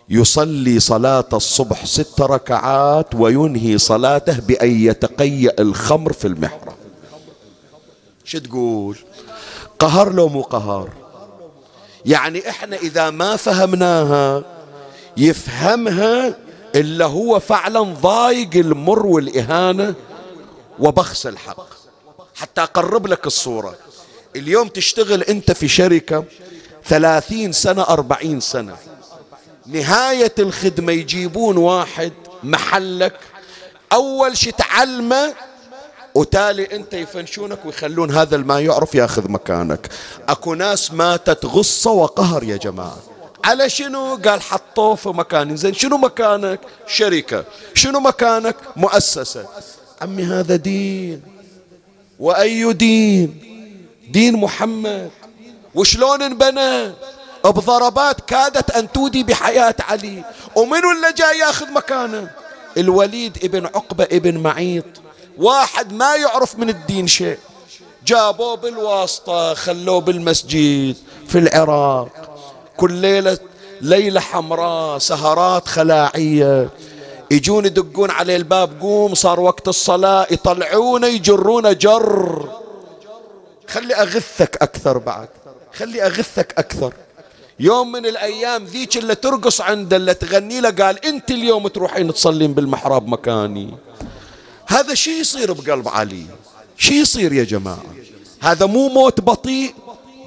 يصلي صلاة الصبح ست ركعات وينهي صلاته بأن يتقيأ الخمر في المحراب. شو تقول؟ قهر لو مو قهر يعني إحنا إذا ما فهمناها يفهمها إلا هو فعلا ضايق المر والإهانة وبخس الحق. حتى أقرب لك الصورة. اليوم تشتغل أنت في شركة ثلاثين سنة أربعين سنة. نهاية الخدمة يجيبون واحد محلك. أول شي تعلمه وتالي أنت يفنشونك ويخلون هذا ما يعرف ياخذ مكانك. أكو ناس ماتت غصة وقهر يا جماعة. على شنو؟ قال حطوه في مكان زين شنو مكانك؟ شركة. شنو مكانك؟ مؤسسة. عمي هذا دين. وأي دين؟ دين محمد. وشلون انبنى؟ بضربات كادت أن تودي بحياة علي. ومنو اللي جاي ياخذ مكانه؟ الوليد ابن عقبة ابن معيط. واحد ما يعرف من الدين شيء. جابوه بالواسطة خلوه بالمسجد في العراق. كل ليلة ليلة حمراء سهرات خلاعية. يجون يدقون عليه الباب قوم صار وقت الصلاة يطلعونه يجرونه جر. خلي أغثك أكثر بعد خلي أغثك أكثر. يوم من الأيام ذيك اللي ترقص عنده اللي تغني له قال أنت اليوم تروحين تصلين بالمحراب مكاني. هذا شي يصير بقلب علي شي يصير يا جماعة. هذا مو موت بطيء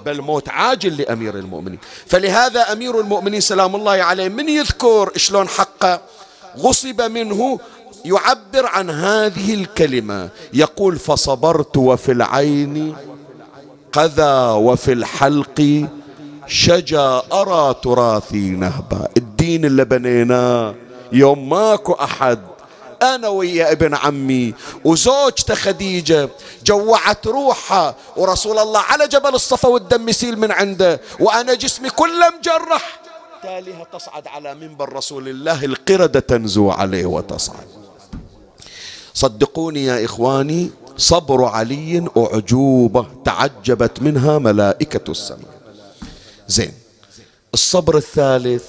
بل موت عاجل لأمير المؤمنين. فلهذا أمير المؤمنين سلام الله عليه من يذكر شلون حقه؟ غصب منه يعبر عن هذه الكلمة. يقول فصبرت وفي العين قذا وفي الحلق شجا أرى تراثي نهبا. الدين اللي بنيناه. يوم ماكو أحد أنا ويا ابن عمي وزوجته خديجة جوعت روحها ورسول الله على جبل الصفا والدم يسيل من عنده وأنا جسمي كله مجرح. تاليها تصعد على منبر رسول الله القردة تنزو عليه وتصعد. صدقوني يا إخواني صبر علي أعجوبة تعجبت منها ملائكة السماء. زين الصبر الثالث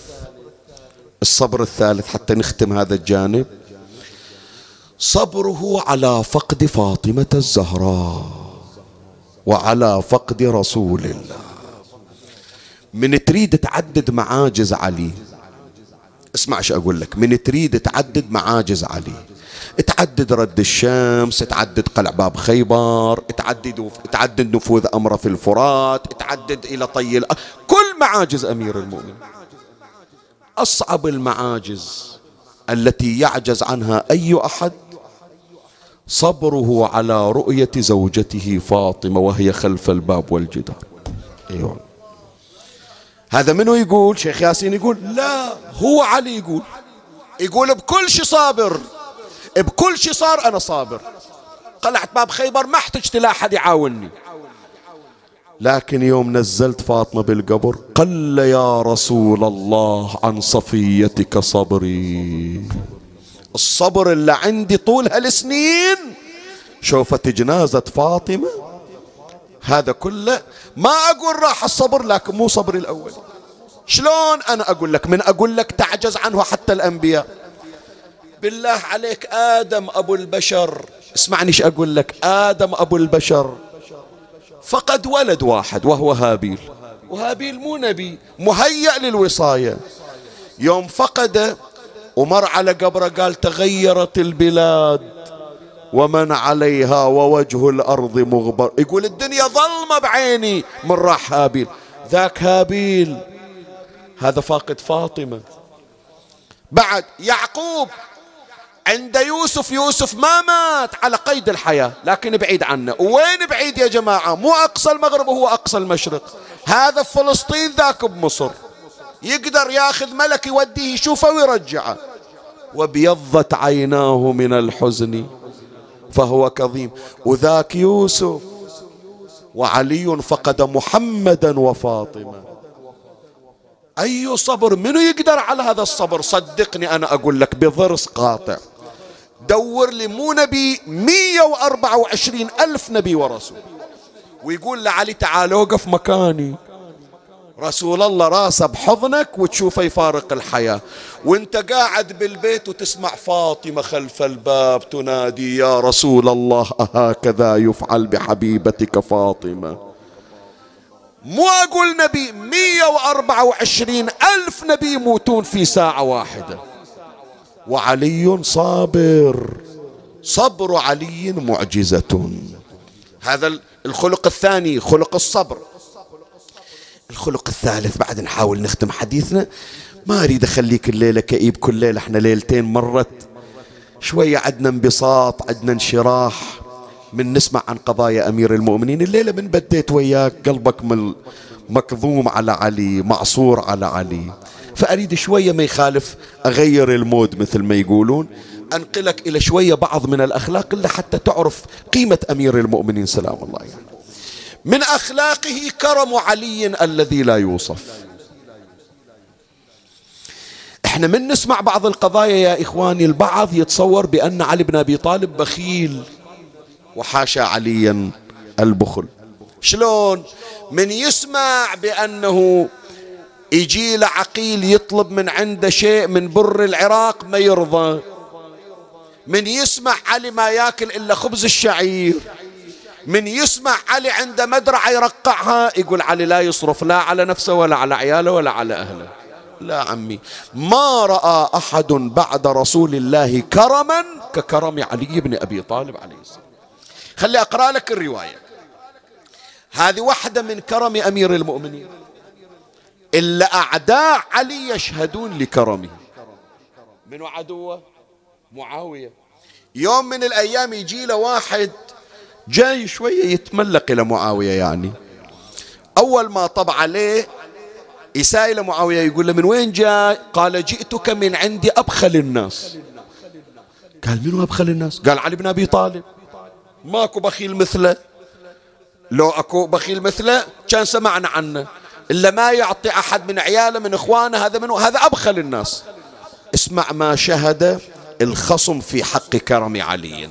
الصبر الثالث حتى نختم هذا الجانب. صبره على فقد فاطمة الزهراء وعلى فقد رسول الله. من تريد تعدد معاجز علي؟ اسمع إيش أقول لك. من تريد تعدد معاجز علي؟ تعدد رد الشمس تعدد قلع باب خيبر تعدد تعدد نفوذ امره في الفرات تعدد إلى طي كل معاجز أمير المؤمنين. أصعب المعاجز التي يعجز عنها أي أحد صبره على رؤية زوجته فاطمة وهي خلف الباب والجدار. أيوة. هذا منو يقول؟ شيخ ياسين يقول لا هو علي يقول. يقول بكل شي صابر بكل شي صار أنا صابر. قلعت باب خيبر ما احتجت لا أحد يعاونني. لكن يوم نزلت فاطمة بالقبر قل يا رسول الله عن صفيتك صبري. الصبر اللي عندي طول هالسنين. شوفت جنازة فاطمة؟ هذا كله ما أقول راح الصبر لكن مو صبري الأول. شلون أنا أقول لك؟ من أقول لك تعجز عنه حتى الأنبياء. بالله عليك آدم أبو البشر. اسمعني إيش أقول لك. آدم أبو البشر. فقد ولد واحد وهو هابيل. وهابيل مو نبي مهيأ للوصاية. يوم فقد ومر على قبره قال تغيرت البلاد ومن عليها ووجه الأرض مغبر. يقول الدنيا ظلمة بعيني من راح هابيل. ذاك هابيل. هذا فاقد فاطمة. بعد يعقوب. عند يوسف يوسف ما مات على قيد الحياة لكن بعيد عنه. وين بعيد يا جماعة؟ مو أقصى المغرب وهو أقصى المشرق. هذا في فلسطين ذاك بمصر. يقدر ياخذ ملك يوديه يشوفه ويرجعه. وابيضت عيناه من الحزن فهو كظيم. وذاك يوسف وعلي فقد محمدا وفاطمة. أي صبر؟ منو يقدر على هذا الصبر؟ صدقني أنا أقول لك بضرس قاطع. دور لي مو نبي 124 ألف نبي ورسول. ويقول لعلي تعال وقف مكاني. رسول الله راسه بحضنك وتشوفه يفارق الحياة. وانت قاعد بالبيت وتسمع فاطمة خلف الباب تنادي يا رسول الله أهكذا يفعل بحبيبتك فاطمة؟ مو أقول نبي مية وأربعة وعشرين ألف نبي يموتون في ساعة واحدة. وعلي صابر. صبر علي معجزة. هذا الخلق الثاني خلق الصبر. الخلق الثالث بعد نحاول نختم حديثنا. ما أريد أخليك الليلة كئيب كل ليلة إحنا ليلتين مرت. شوية عدنا انبساط عدنا انشراح. من نسمع عن قضايا أمير المؤمنين. الليلة من بديت وياك قلبك مكظوم على علي معصور على علي. فأريد شوية ما يخالف أغير المود مثل ما يقولون. أنقلك إلى شوية بعض من الأخلاق اللي حتى تعرف قيمة أمير المؤمنين. سلام الله عليه. يعني. من أخلاقه كرم علي الذي لا يوصف. إحنا من نسمع بعض القضايا يا إخواني البعض يتصور بأن علي بن أبي طالب بخيل وحاشا عليا البخل. شلون؟ من يسمع بأنه يجي له عقيل يطلب من عنده شيء من بر العراق ما يرضى. من يسمع علي ما ياكل إلا خبز الشعير. من يسمع علي عنده مدرعة يرقعها يقول علي لا يصرف لا على نفسه ولا على عياله ولا على أهله. لا عمي ما رأى أحد بعد رسول الله كرما ككرم علي بن أبي طالب عليه السلام. خلي أقرأ لك الرواية. هذه واحدة من كرم أمير المؤمنين. إلا أعداء علي يشهدون لكرمه. من عدوه معاوية. يوم من الأيام يجي له واحد جاي شوية يتملق إلى معاوية يعني. أول ما طب عليه يسائل معاوية يقول له من وين جاي؟ قال جئتك من عندي أبخل الناس. قال منو أبخل الناس؟ قال علي بن أبي طالب. ماكو بخيل مثله. لو أكو بخيل مثله كان سمعنا عنه. إلا ما يعطي أحد من عياله من إخوانه هذا منه هذا أبخل الناس. اسمع ما شهد الخصم في حق كرم علي.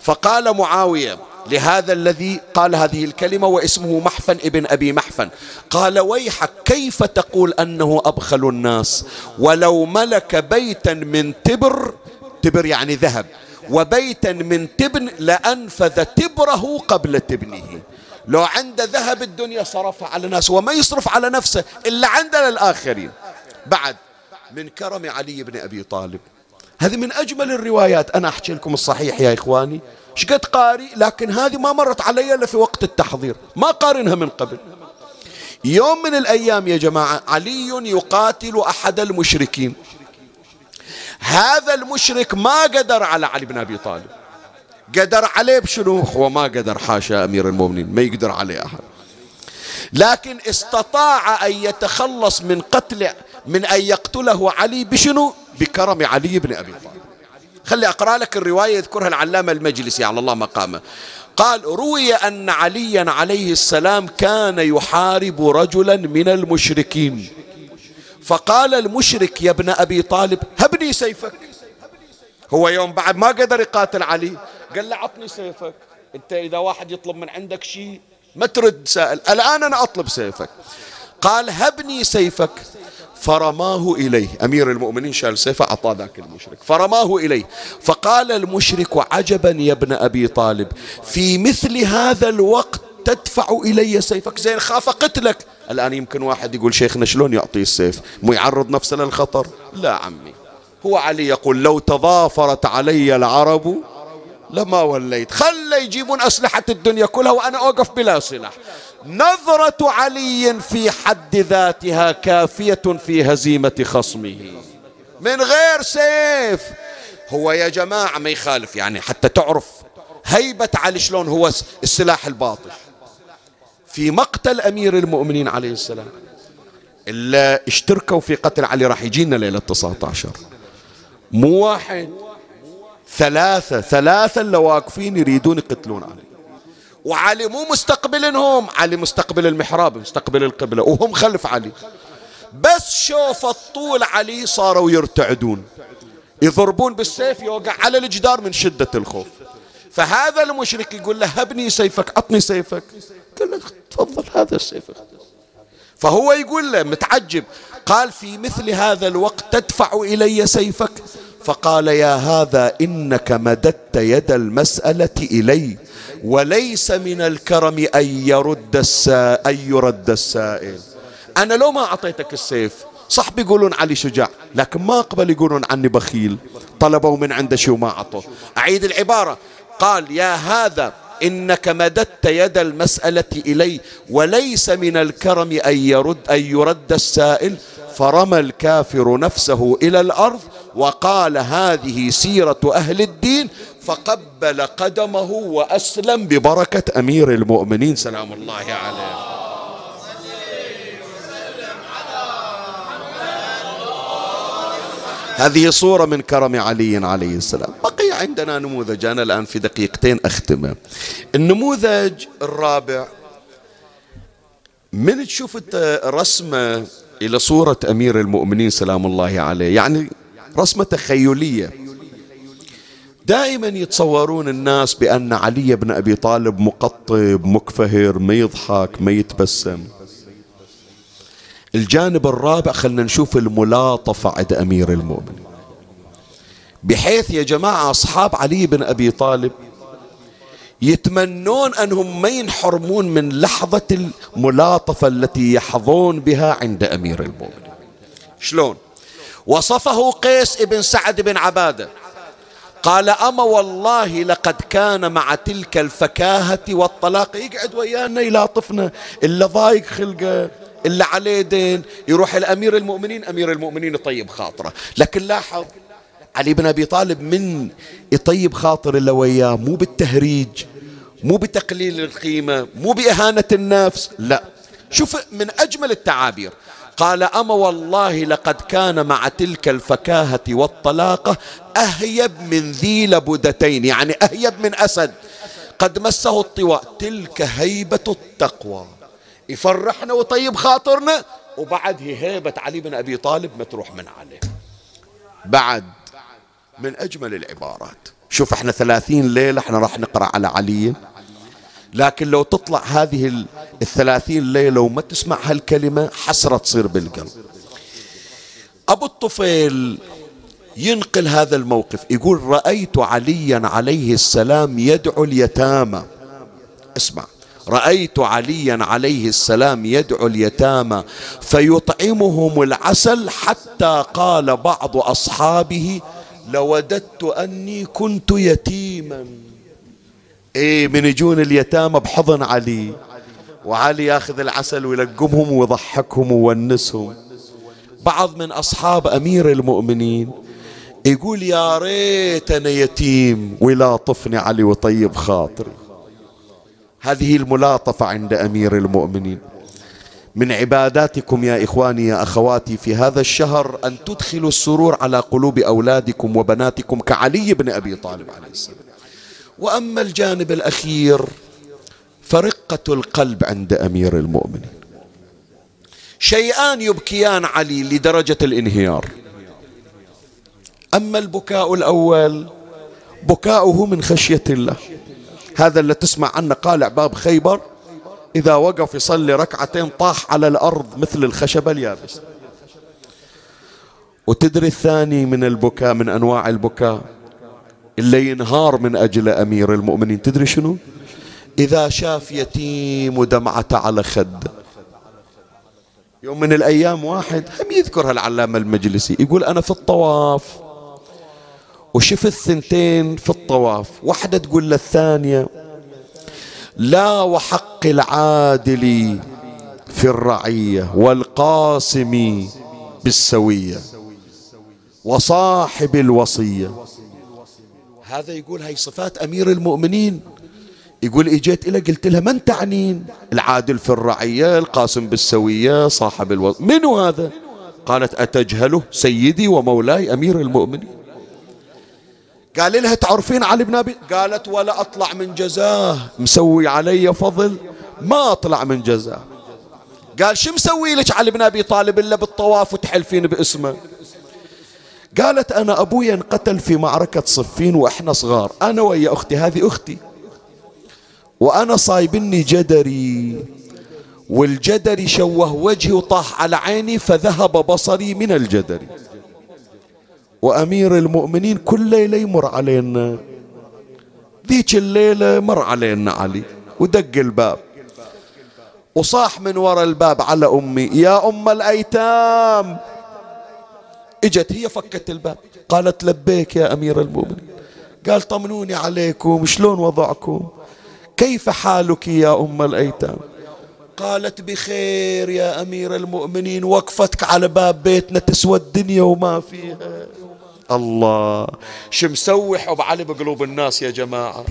فقال معاوية لهذا الذي قال هذه الكلمة واسمه محفن ابن أبي محفن. قال ويحك كيف تقول أنه أبخل الناس؟ ولو ملك بيتا من تبر تبر يعني ذهب وبيتا من تبن لأنفذ تبره قبل تبنه. لو عنده ذهب الدنيا صرفها على الناس وما يصرف على نفسه إلا عنده للآخرين بعد من كرم علي بن أبي طالب. هذه من أجمل الروايات. أنا أحكي لكم الصحيح يا إخواني. شقد قاري لكن هذه ما مرت علي إلا في وقت التحضير. ما قارنها من قبل. يوم من الأيام يا جماعة علي يقاتل أحد المشركين. هذا المشرك ما قدر على علي بن أبي طالب. قدر عليه بشنو؟ هو ما قدر حاشا أمير المؤمنين ما يقدر عليه أحد. لكن استطاع أن يتخلص من قتل من أن يقتله علي بشنو؟ بكرم علي بن أبي طالب. خلي أقرأ لك الرواية يذكرها العلامة المجلسي على الله مقامه. قال روي أن عليا عليه السلام كان يحارب رجلا من المشركين. فقال المشرك يا ابن أبي طالب هبني سيفك. هو يوم بعد ما قدر يقاتل علي قال له عطني سيفك أنت إذا واحد يطلب من عندك شيء ما ترد سائل الآن أنا أطلب سيفك. قال هبني سيفك. فرماه إليه. أمير المؤمنين شال سيفه أعطاه ذاك المشرك. فرماه إليه. فقال المشرك عجبا يا ابن أبي طالب في مثل هذا الوقت تدفع إلي سيفك. زين خاف قتلك. الآن يمكن واحد يقول شيخنا شلون يعطي السيف؟ مو يعرض نفسه للخطر؟ لا عمي. هو علي يقول لو تضافرت علي العرب لما وليت. خلى يجيبون أسلحة الدنيا كلها وأنا أوقف بلا سلاح. نظرة علي في حد ذاتها كافية في هزيمة خصمه. من غير سيف. هو يا جماعة ما يخالف يعني حتى تعرف هيبة علي شلون هو السلاح الباطل. في مقتل أمير المؤمنين عليه السلام. إلا اشتركوا في قتل علي راح يجينا ليلة 19 مو واحد ثلاثة ثلاثة اللي واقفين يريدون يقتلون علي. وعلي مو مستقبلهم علي مستقبل المحراب مستقبل القبلة وهم خلف علي. بس شوف الطول علي صاروا يرتعدون. يضربون بالسيف يوقع على الجدار من شدة الخوف. فهذا المشرك يقول له هبني سيفك عطني سيفك. قال له تفضل هذا السيف فهو يقول له متعجب قال في مثل هذا الوقت تدفع إلي سيفك؟ فقال يا هذا إنك مددت يد المسألة إلي. وليس من الكرم أن يرد السائل أن يرد السائل. أنا لو ما أعطيتك السيف صح بيقولون علي شجاع لكن ما أقبل يقولون عني بخيل. طلبوا من عنده شيء وما أعطوه أعيد العبارة. قال يا هذا إنك مددت يد المسألة إلي وليس من الكرم أن يرد, أن يرد السائل. فرمى الكافر نفسه إلى الأرض وقال هذه سيرة أهل الدين فقبل قدمه وأسلم ببركة أمير المؤمنين. سلام الله عليه. هذه صورة من كرم علي عليه السلام. بقي عندنا نموذج. أنا الآن في دقيقتين أختمه. النموذج الرابع. من تشوف رسمة إلى صورة أمير المؤمنين؟ سلام الله عليه. يعني رسمة تخيلية. دائما يتصورون الناس بأن علي بن أبي طالب مقطب مكفهر ما يضحك ما يتبسم. الجانب الرابع خلنا نشوف الملاطفة عند أمير المؤمنين. بحيث يا جماعة أصحاب علي بن أبي طالب يتمنون أنهم ما ينحرمون من لحظة الملاطفة التي يحظون بها عند أمير المؤمنين. شلون؟ وصفه قيس بن سعد بن عبادة. قال أما والله لقد كان مع تلك الفكاهة والطلاق. يقعد ويانا يلاطفنا إلا ضايق خلقه إلا عليه دين. يروح الأمير المؤمنين أمير المؤمنين يطيب خاطره. لكن لاحظ علي بن أبي طالب من يطيب خاطر إلا وياه؟ مو بالتهريج مو بتقليل القيمة مو بإهانة النفس لا. شوف من أجمل التعابير. قال أما والله لقد كان مع تلك الفكاهة والطلاقة أهيب من ذي لبدتين يعني أهيب من أسد. قد مسه الطواء تلك هيبة التقوى. يفرحنا ويطيب خاطرنا وبعد هي هيبة علي بن أبي طالب ما تروح من عليه. بعد من أجمل العبارات. شوف إحنا ثلاثين ليلة إحنا راح نقرأ على علي. لكن لو تطلع هذه الثلاثين ليلة وما تسمع هالكلمة حسرة تصير بالقلب. أبو الطفيل ينقل هذا الموقف يقول رأيت عليا عليه السلام يدعو اليتامى. اسمع. رأيت عليا عليه السلام يدعو اليتامى فيطعمهم العسل حتى قال بعض أصحابه لوددت أني كنت يتيما. إيه من يجون اليتامى بحضن علي. وعلي ياخذ العسل ويلقمهم ويضحكهم ويونسهم. بعض من أصحاب أمير المؤمنين يقول يا ريت أنا يتيم ويلاطفني علي وطيب خاطري. هذه الملاطفة عند أمير المؤمنين. من عباداتكم يا إخواني يا أخواتي في هذا الشهر أن تدخلوا السرور على قلوب أولادكم وبناتكم كعلي بن أبي طالب عليه السلام. وأما الجانب الأخير فرقة القلب عند أمير المؤمنين. شيئان يبكيان علي لدرجة الانهيار. أما البكاء الأول بكاؤه من خشية الله. هذا اللي تسمع عنه قالع باب خيبر إذا وقف يصلي ركعتين طاح على الأرض مثل الخشبة اليابس وتدري الثاني من البكاء من أنواع البكاء؟ اللي ينهار من أجل أمير المؤمنين. تدري شنو؟ إذا شاف يتيم ودمعته على خده يوم من الأيام واحد هم يذكرها العلامة المجلسي يقول أنا في الطواف وشفت ثنتين في الطواف. واحدة تقول للثانية لا وحق العادل في الرعية والقاسم بالسوية وصاحب الوصية. هذا يقول هاي صفات أمير المؤمنين. يقول إجيت إلى قلت لها من تعنين؟ العادل في الرعية القاسم بالسوية صاحب الوصية منو هذا؟ قالت أتجهله سيدي ومولاي أمير المؤمنين. قال لها تعرفين علي بن أبي؟ قالت ولا أطلع من جزاه. مسوي علي فضل ما أطلع من جزاه. قال شو مسوي لك علي بن أبي طالب إلا بالطواف وتحلفين باسمه؟ قالت أنا أبوي انقتل في معركة صفين وإحنا صغار. أنا ويا أختي هذه أختي. وأنا صايبني جدري. والجدري شوه وجهي وطاح على عيني فذهب بصري من الجدري وأمير المؤمنين كل ليلة يمر علينا. ذيك الليلة مر علينا علي. ودق الباب. وصاح من وراء الباب على أمي يا أم الأيتام إجت هي فكت الباب. قالت لبيك يا أمير المؤمنين. قال طمنوني عليكم شلون وضعكم؟ كيف حالك يا أم الأيتام؟ قالت بخير يا أمير المؤمنين وقفتك على باب بيتنا تسوى الدنيا وما فيها. الله شو مسوي حب علي بقلوب الناس يا جماعة؟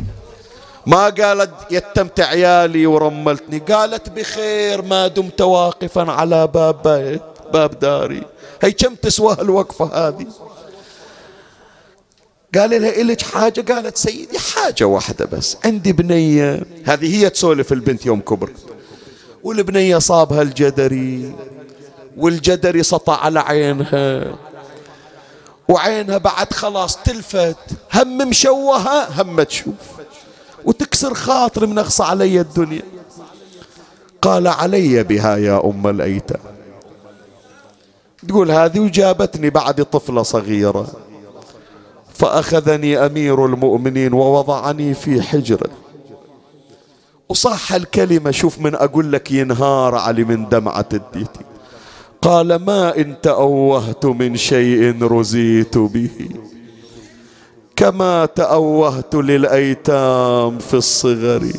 ما قالت يتمت عيالي ورملتني. قالت بخير ما دمت واقفا على باب بيت باب داري. هي كم تسوى الوقفة هذه؟ قال لها إلك حاجة؟ قالت سيدي حاجة واحدة بس. عندي بنية. هذه هي تسولف البنت يوم كبر. والبنية صابها الجدري والجدري سطع على عينها. وعينها بعد خلاص تلفت. هم مشوهة هم تشوف. وتكسر خاطر من أغصى علي الدنيا. قال علي بها يا أم الأيتام. تقول هذه وجابتني بعد طفلة صغيرة. فأخذني أمير المؤمنين ووضعني في حجرة. وصح الكلمة شوف من أقول لك ينهار علي من دمعة الديتي. قال ما إن تأوهت من شيء رزيت به. كما تأوهت للأيتام في الصغر.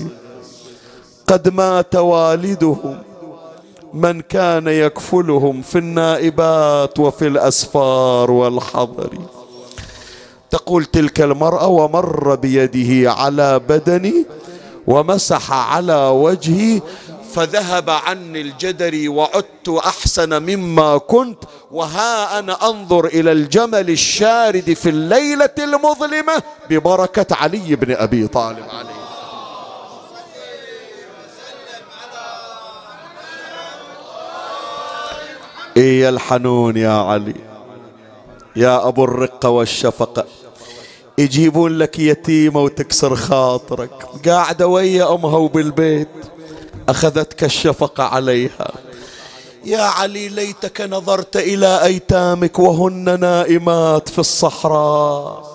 قد مات والدهم. من كان يكفلهم في النائبات وفي الأسفار والحضر. تقول تلك المرأة ومر بيده على بدني ومسح على وجهي فذهب عني الجدري وعدت أحسن مما كنت وها أنا أنظر إلى الجمل الشارد في الليلة المظلمة ببركة علي بن أبي طالب عليه. إي الحنون يا علي يا أبو الرقه والشفقه يجيبون لك يتيمة وتكسر خاطرك. قاعدة ويا أمها وبالبيت أخذتك الشفقة عليها. يا علي ليتك نظرت إلى أيتامك وهن نائمات في الصحراء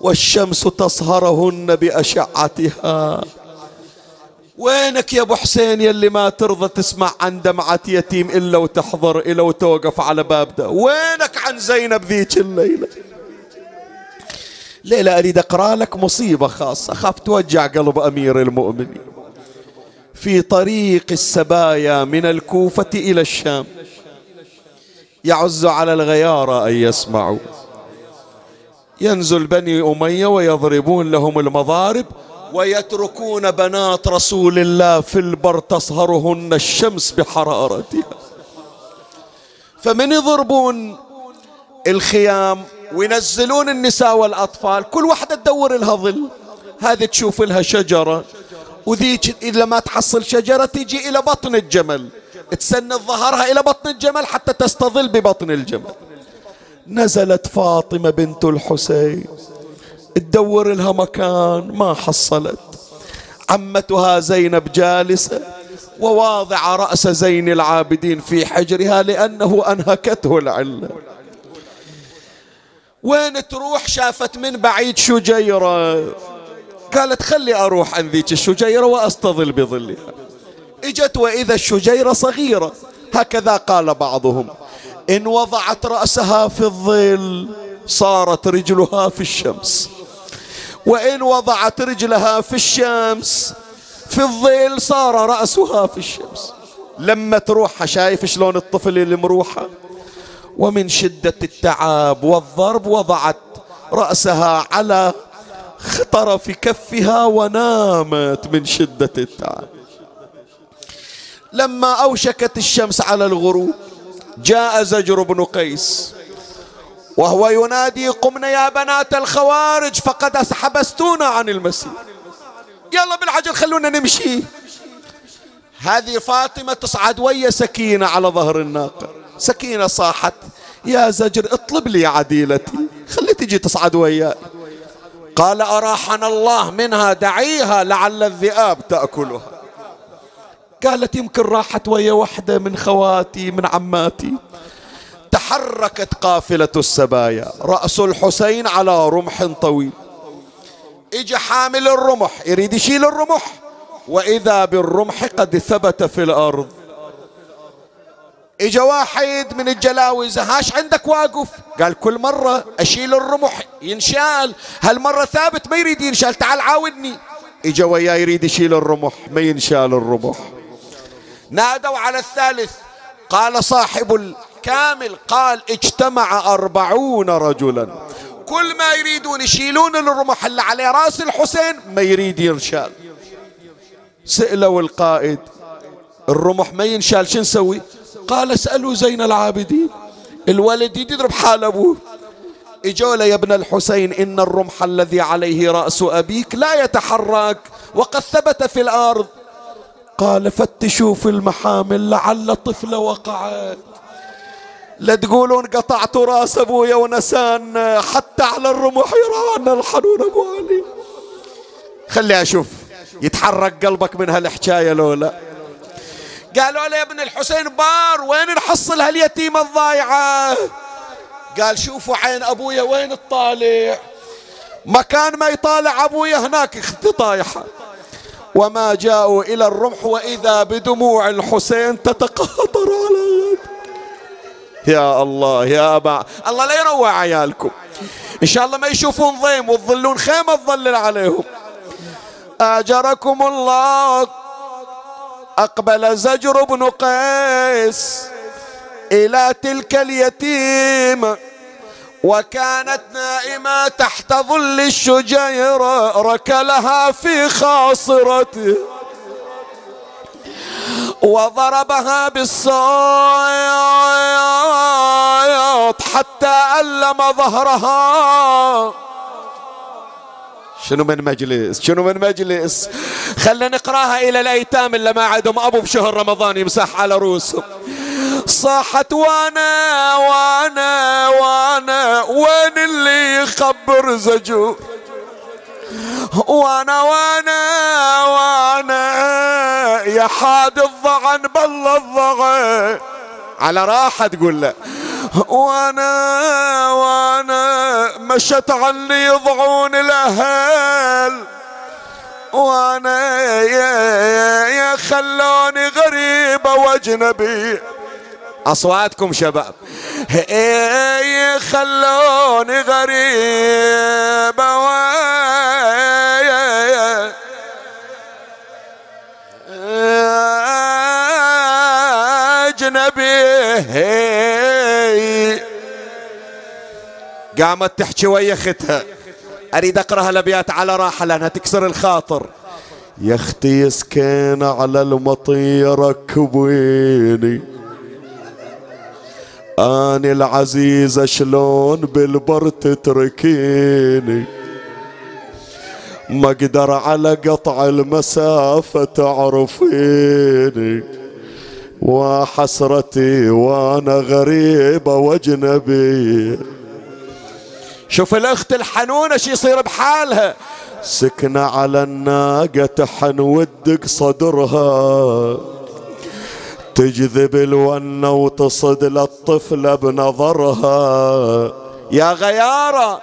والشمس تصهرهن بأشعتها. وينك يا أبو حسين يلي ما ترضى تسمع عن دمعة يتيم إلا وتحضر إلا وتوقف على باب ده؟ وينك عن زينب ذيك الليلة؟ ليلة أريد أقرأ لك مصيبة خاصة. خاف توجع قلب أمير المؤمنين. في طريق السبايا من الكوفة إلى الشام. يعز على الغيارى أن يسمعوا. ينزل بني أمية ويضربون لهم المضارب. ويتركون بنات رسول الله في البر تصهرهن الشمس بحرارتها. فمن يضربون الخيام وينزلون النساء والأطفال كل واحدة تدور لها ظل. هذه تشوف لها شجرة وذيك إذا ما تحصل شجرة تيجي إلى بطن الجمل. تسند ظهرها إلى بطن الجمل حتى تستظل ببطن الجمل. نزلت فاطمة بنت الحسين. تدور لها مكان ما حصلت. عمتها زينب جالسة وواضع رأس زين العابدين في حجرها لأنه أنهكته العلة. وين تروح؟ شافت من بعيد شجيرة. قالت خلي أروح عن ذيك الشجيرة وأستظل بظلها. إجت وإذا الشجيرة صغيرة. هكذا قال بعضهم. إن وضعت رأسها في الظل صارت رجلها في الشمس. وإن وضعت رجلها في الشمس في الظل صار رأسها في الشمس. لما تروح شايف شلون الطفل اللي مروحة؟ ومن شدة التعب والضرب وضعت رأسها على طرف كفها ونامت من شدة التعب. لما أوشكت الشمس على الغروب جاء زجر بن قيس. وهو ينادي قمنا يا بنات الخوارج فقد حبستونا عن المسير يلا بالعجل خلونا نمشي. هذه فاطمة تصعد ويا سكينة على ظهر الناقة. سكينة صاحت يا زجر اطلب لي عديلتي. خلي تجي تصعد وياي قال أراحنا الله منها دعيها لعل الذئاب تأكلها. قالت يمكن راحت ويا وحدة من خواتي من عماتي. تحركت قافلة السبايا. رأس الحسين على رمح طويل. اجى حامل الرمح يريد يشيل الرمح. وإذا بالرمح قد ثبت في الأرض. إجا واحد من الجلاوز هاش عندك واقف. قال كل مرة أشيل الرمح ينشال. هالمرة ثابت ما يريد ينشال. تعال عاودني. إجا وياه يريد يشيل الرمح ما ينشال الرمح. نادوا على الثالث. قال صاحب الكامل قال اجتمع أربعون رجلا. كل ما يريدون يشيلون الرمح اللي على راس الحسين ما يريد ينشال. سألوا القائد الرمح ما ينشال شو نسوي؟ قال اسألوا زين العابدين. الولد يضرب حال أبوه. إجوا يا ابن الحسين إن الرمح الذي عليه رأس أبيك لا يتحرك وقد ثبت في الأرض. قال فتشوا في المحامل لعل طفل وقعت لا تقولون قطعت راس أبويا ونسان حتى على الرمح يرانا الحنون أبو علي. خلي أشوف يتحرك قلبك من هالحكاية لولا. قالوا له يا ابن الحسين بار وين نحصل هاليتيمة الضايعة؟ قال شوفوا عين أبويا وين تطالع مكان ما يطالع أبويا هناك أختي طايحة. وما جاءوا إلى الرمح وإذا بدموع الحسين تتقاطر على غد يا الله يا أبا. الله لا يروع عيالكم. إن شاء الله ما يشوفون ضيم وتظلون خيمة تظلل عليهم. أجركم الله. أقبل زجر بن قيس إلى تلك اليتيمة وكانت نائمة تحت ظل الشجيرة ركلها في خاصرته. وضربها بالصياط حتى ألم ظهرها. شنو من مجلس؟ شنو من مجلس؟ خلنا نقراها إلى الأيتام اللي ما عندهم. أبو بشهر رمضان يمسح على رؤوسهم. صاحت وأنا وأنا وأنا وين اللي يخبر زجور وأنا وأنا وأنا يا حاد الضغن بل الضغن. على راحة تقول له وأنا وأنا مشت عني يضعون الأهل. وأنا يا, يا, يا خلوني غريبة وأجنبي. أصواتكم شباب. إيه خلوني غريبة أجنبي. قامت تحكي ويا أختها. أريد أقرأها الأبيات على راحة لأنها تكسر الخاطر. يا أختي يسكن على المطية ركبيني آني العزيزة شلون بالبر تتركيني. ما أقدر على قطع المسافة تعرفيني وحسرتي وأنا غريبة وأجنبي. شوف الأخت الحنونة شي يصير بحالها. سكنة على الناقة تحن ودق صدرها. تجذب الونة وتصد للطفلة بنظرها. يا غيارة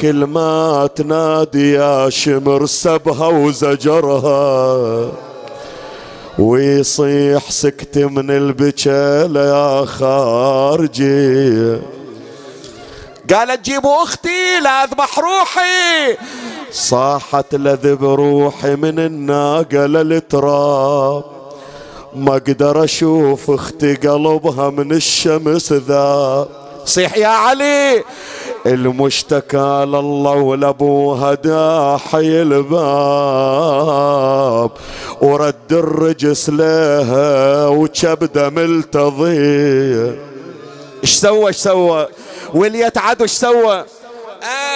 كل ما تنادي يا شمر سبها وزجرها. ويصيح سكت من البكالة يا خارجي. قالت جيبوا أختي لا أذبح روحي. صاحت لذب روحي من الناقة للتراب. ما أقدر أشوف أختي قلبها من الشمس ذا صيح يا علي المشتكى لله ولابوها داحي الباب. ورد الرجس لها وكبده ملتضي إيش سوى إيش سوى؟ وليت عدو إيش سوى؟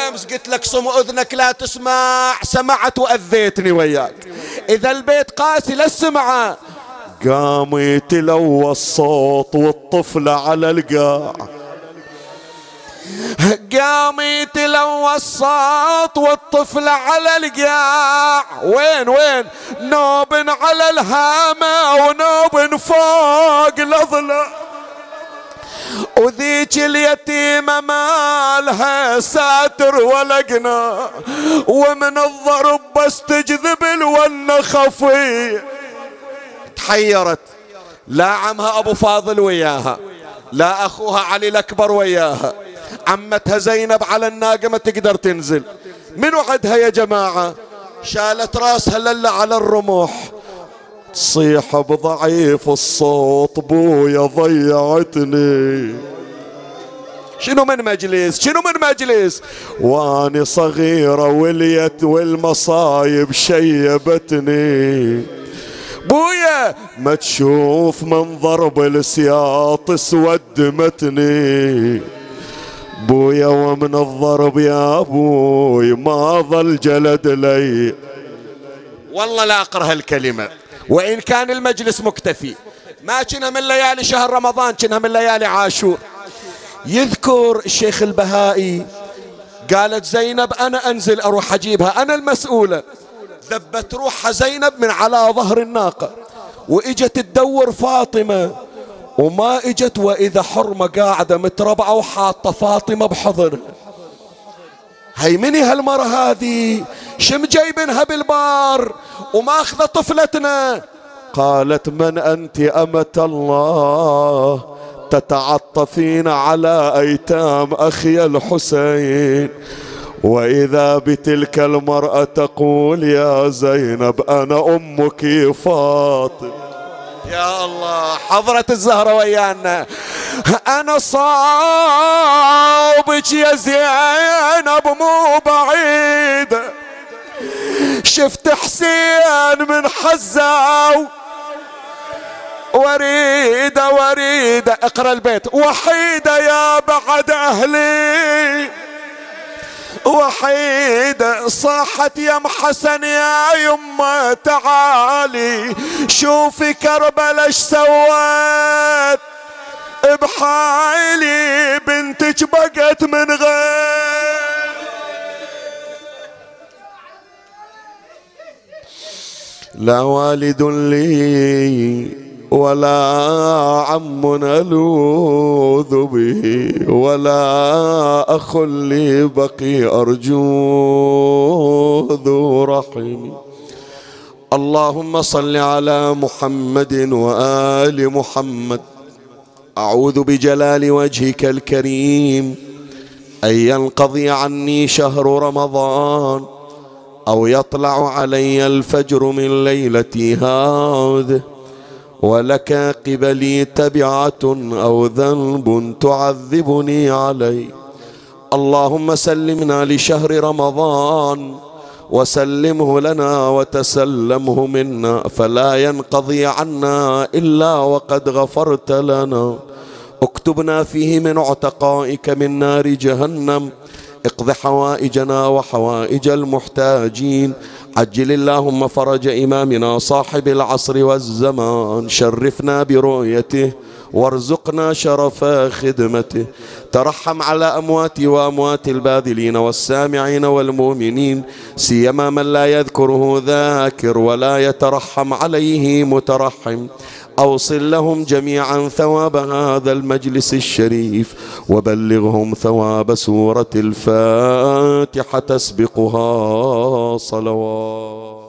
أمس قلت لك صم أذنك لا تسمع سمعت وأذيتني وياك. إذا البيت قاسي للسمعه قام يتلوى الصوت والطفل على القاع. قام يتلوى الصوت والطفل على القاع. وين وين؟ نوب على الهامة ونوب فوق الأضلاع وذيك اليتيمة مالها ساتر ولا قنا ومن الضرب بس تجذب الون خفي. تحيرت. لا عمها أبو فاضل وياها. لا أخوها علي الأكبر وياها. عمتها زينب على الناقة ما تقدر تنزل. من وعدها يا جماعة؟ شالت راسها للا على الرمح تصيح بضعيف الصوت بويا ضيعتني. شنو من مجلس؟ شنو من مجلس؟ واني صغيرة وليت والمصايب شيبتني. بويا ما تشوف من ضرب السياط سودمتني بويا ومن الضرب يا أبوي ما ظل جلد لي. والله لا أقرأ الكلمة وإن كان المجلس مكتفي. ما كنا من ليالي شهر رمضان كنا من ليالي عاشور. يذكر الشيخ البهائي قالت زينب أنا أنزل أروح أجيبها أنا المسؤولة. ذبت روحها زينب من على ظهر الناقة. وإجت تدور فاطمة وما اجت وإذا حرمة قاعدة متربعة وحاطة فاطمة بحضنها هي مني هالمرة هذه؟ شم جايبنها بالبار وماخذة طفلتنا. قالت من أنت أمة الله؟ تتعطفين على أيتام أخي الحسين. وإذا بتلك المرأة تقول يا زينب أنا أمك فاطمة. يا الله حضرة الزهرة ويانا. أنا صابك يا زينب مو بعيد. شفت حسين من حزاو وريدة وريدة اقرأ البيت. وحيدة يا بعد أهلي. وحيدة صاحت يا حسن يا يمه تعالي. شوفي كربلا إيش سوت بحالي بنتك بقت من غير. لا والد لي ولا عم نلوذ به ولا أخ لي بقي أرجو ذو رحم. اللهم صل على محمد وآل محمد. أعوذ بجلال وجهك الكريم. أن ينقضي عني شهر رمضان أو يطلع علي الفجر من ليلتي هذه. ولك قبلي تبعة أو ذنب تعذبني عليه اللهم سلمنا لشهر رمضان وسلمه لنا وتسلمه منا فلا ينقضي عنا إلا وقد غفرت لنا. اكتبنا فيه من عتقائك من نار جهنم. اقض حوائجنا وحوائج المحتاجين. عجل اللهم فرج إمامنا صاحب العصر والزمان. شرفنا برؤيته وارزقنا شرف خدمته. ترحم على أموات وأموات الباذلين والسامعين والمؤمنين. سيما من لا يذكره ذاكر ولا يترحم عليه مترحم. أوصل لهم جميعا ثواب هذا المجلس الشريف وبلغهم ثواب سورة الفاتحة تسبقها صلوات.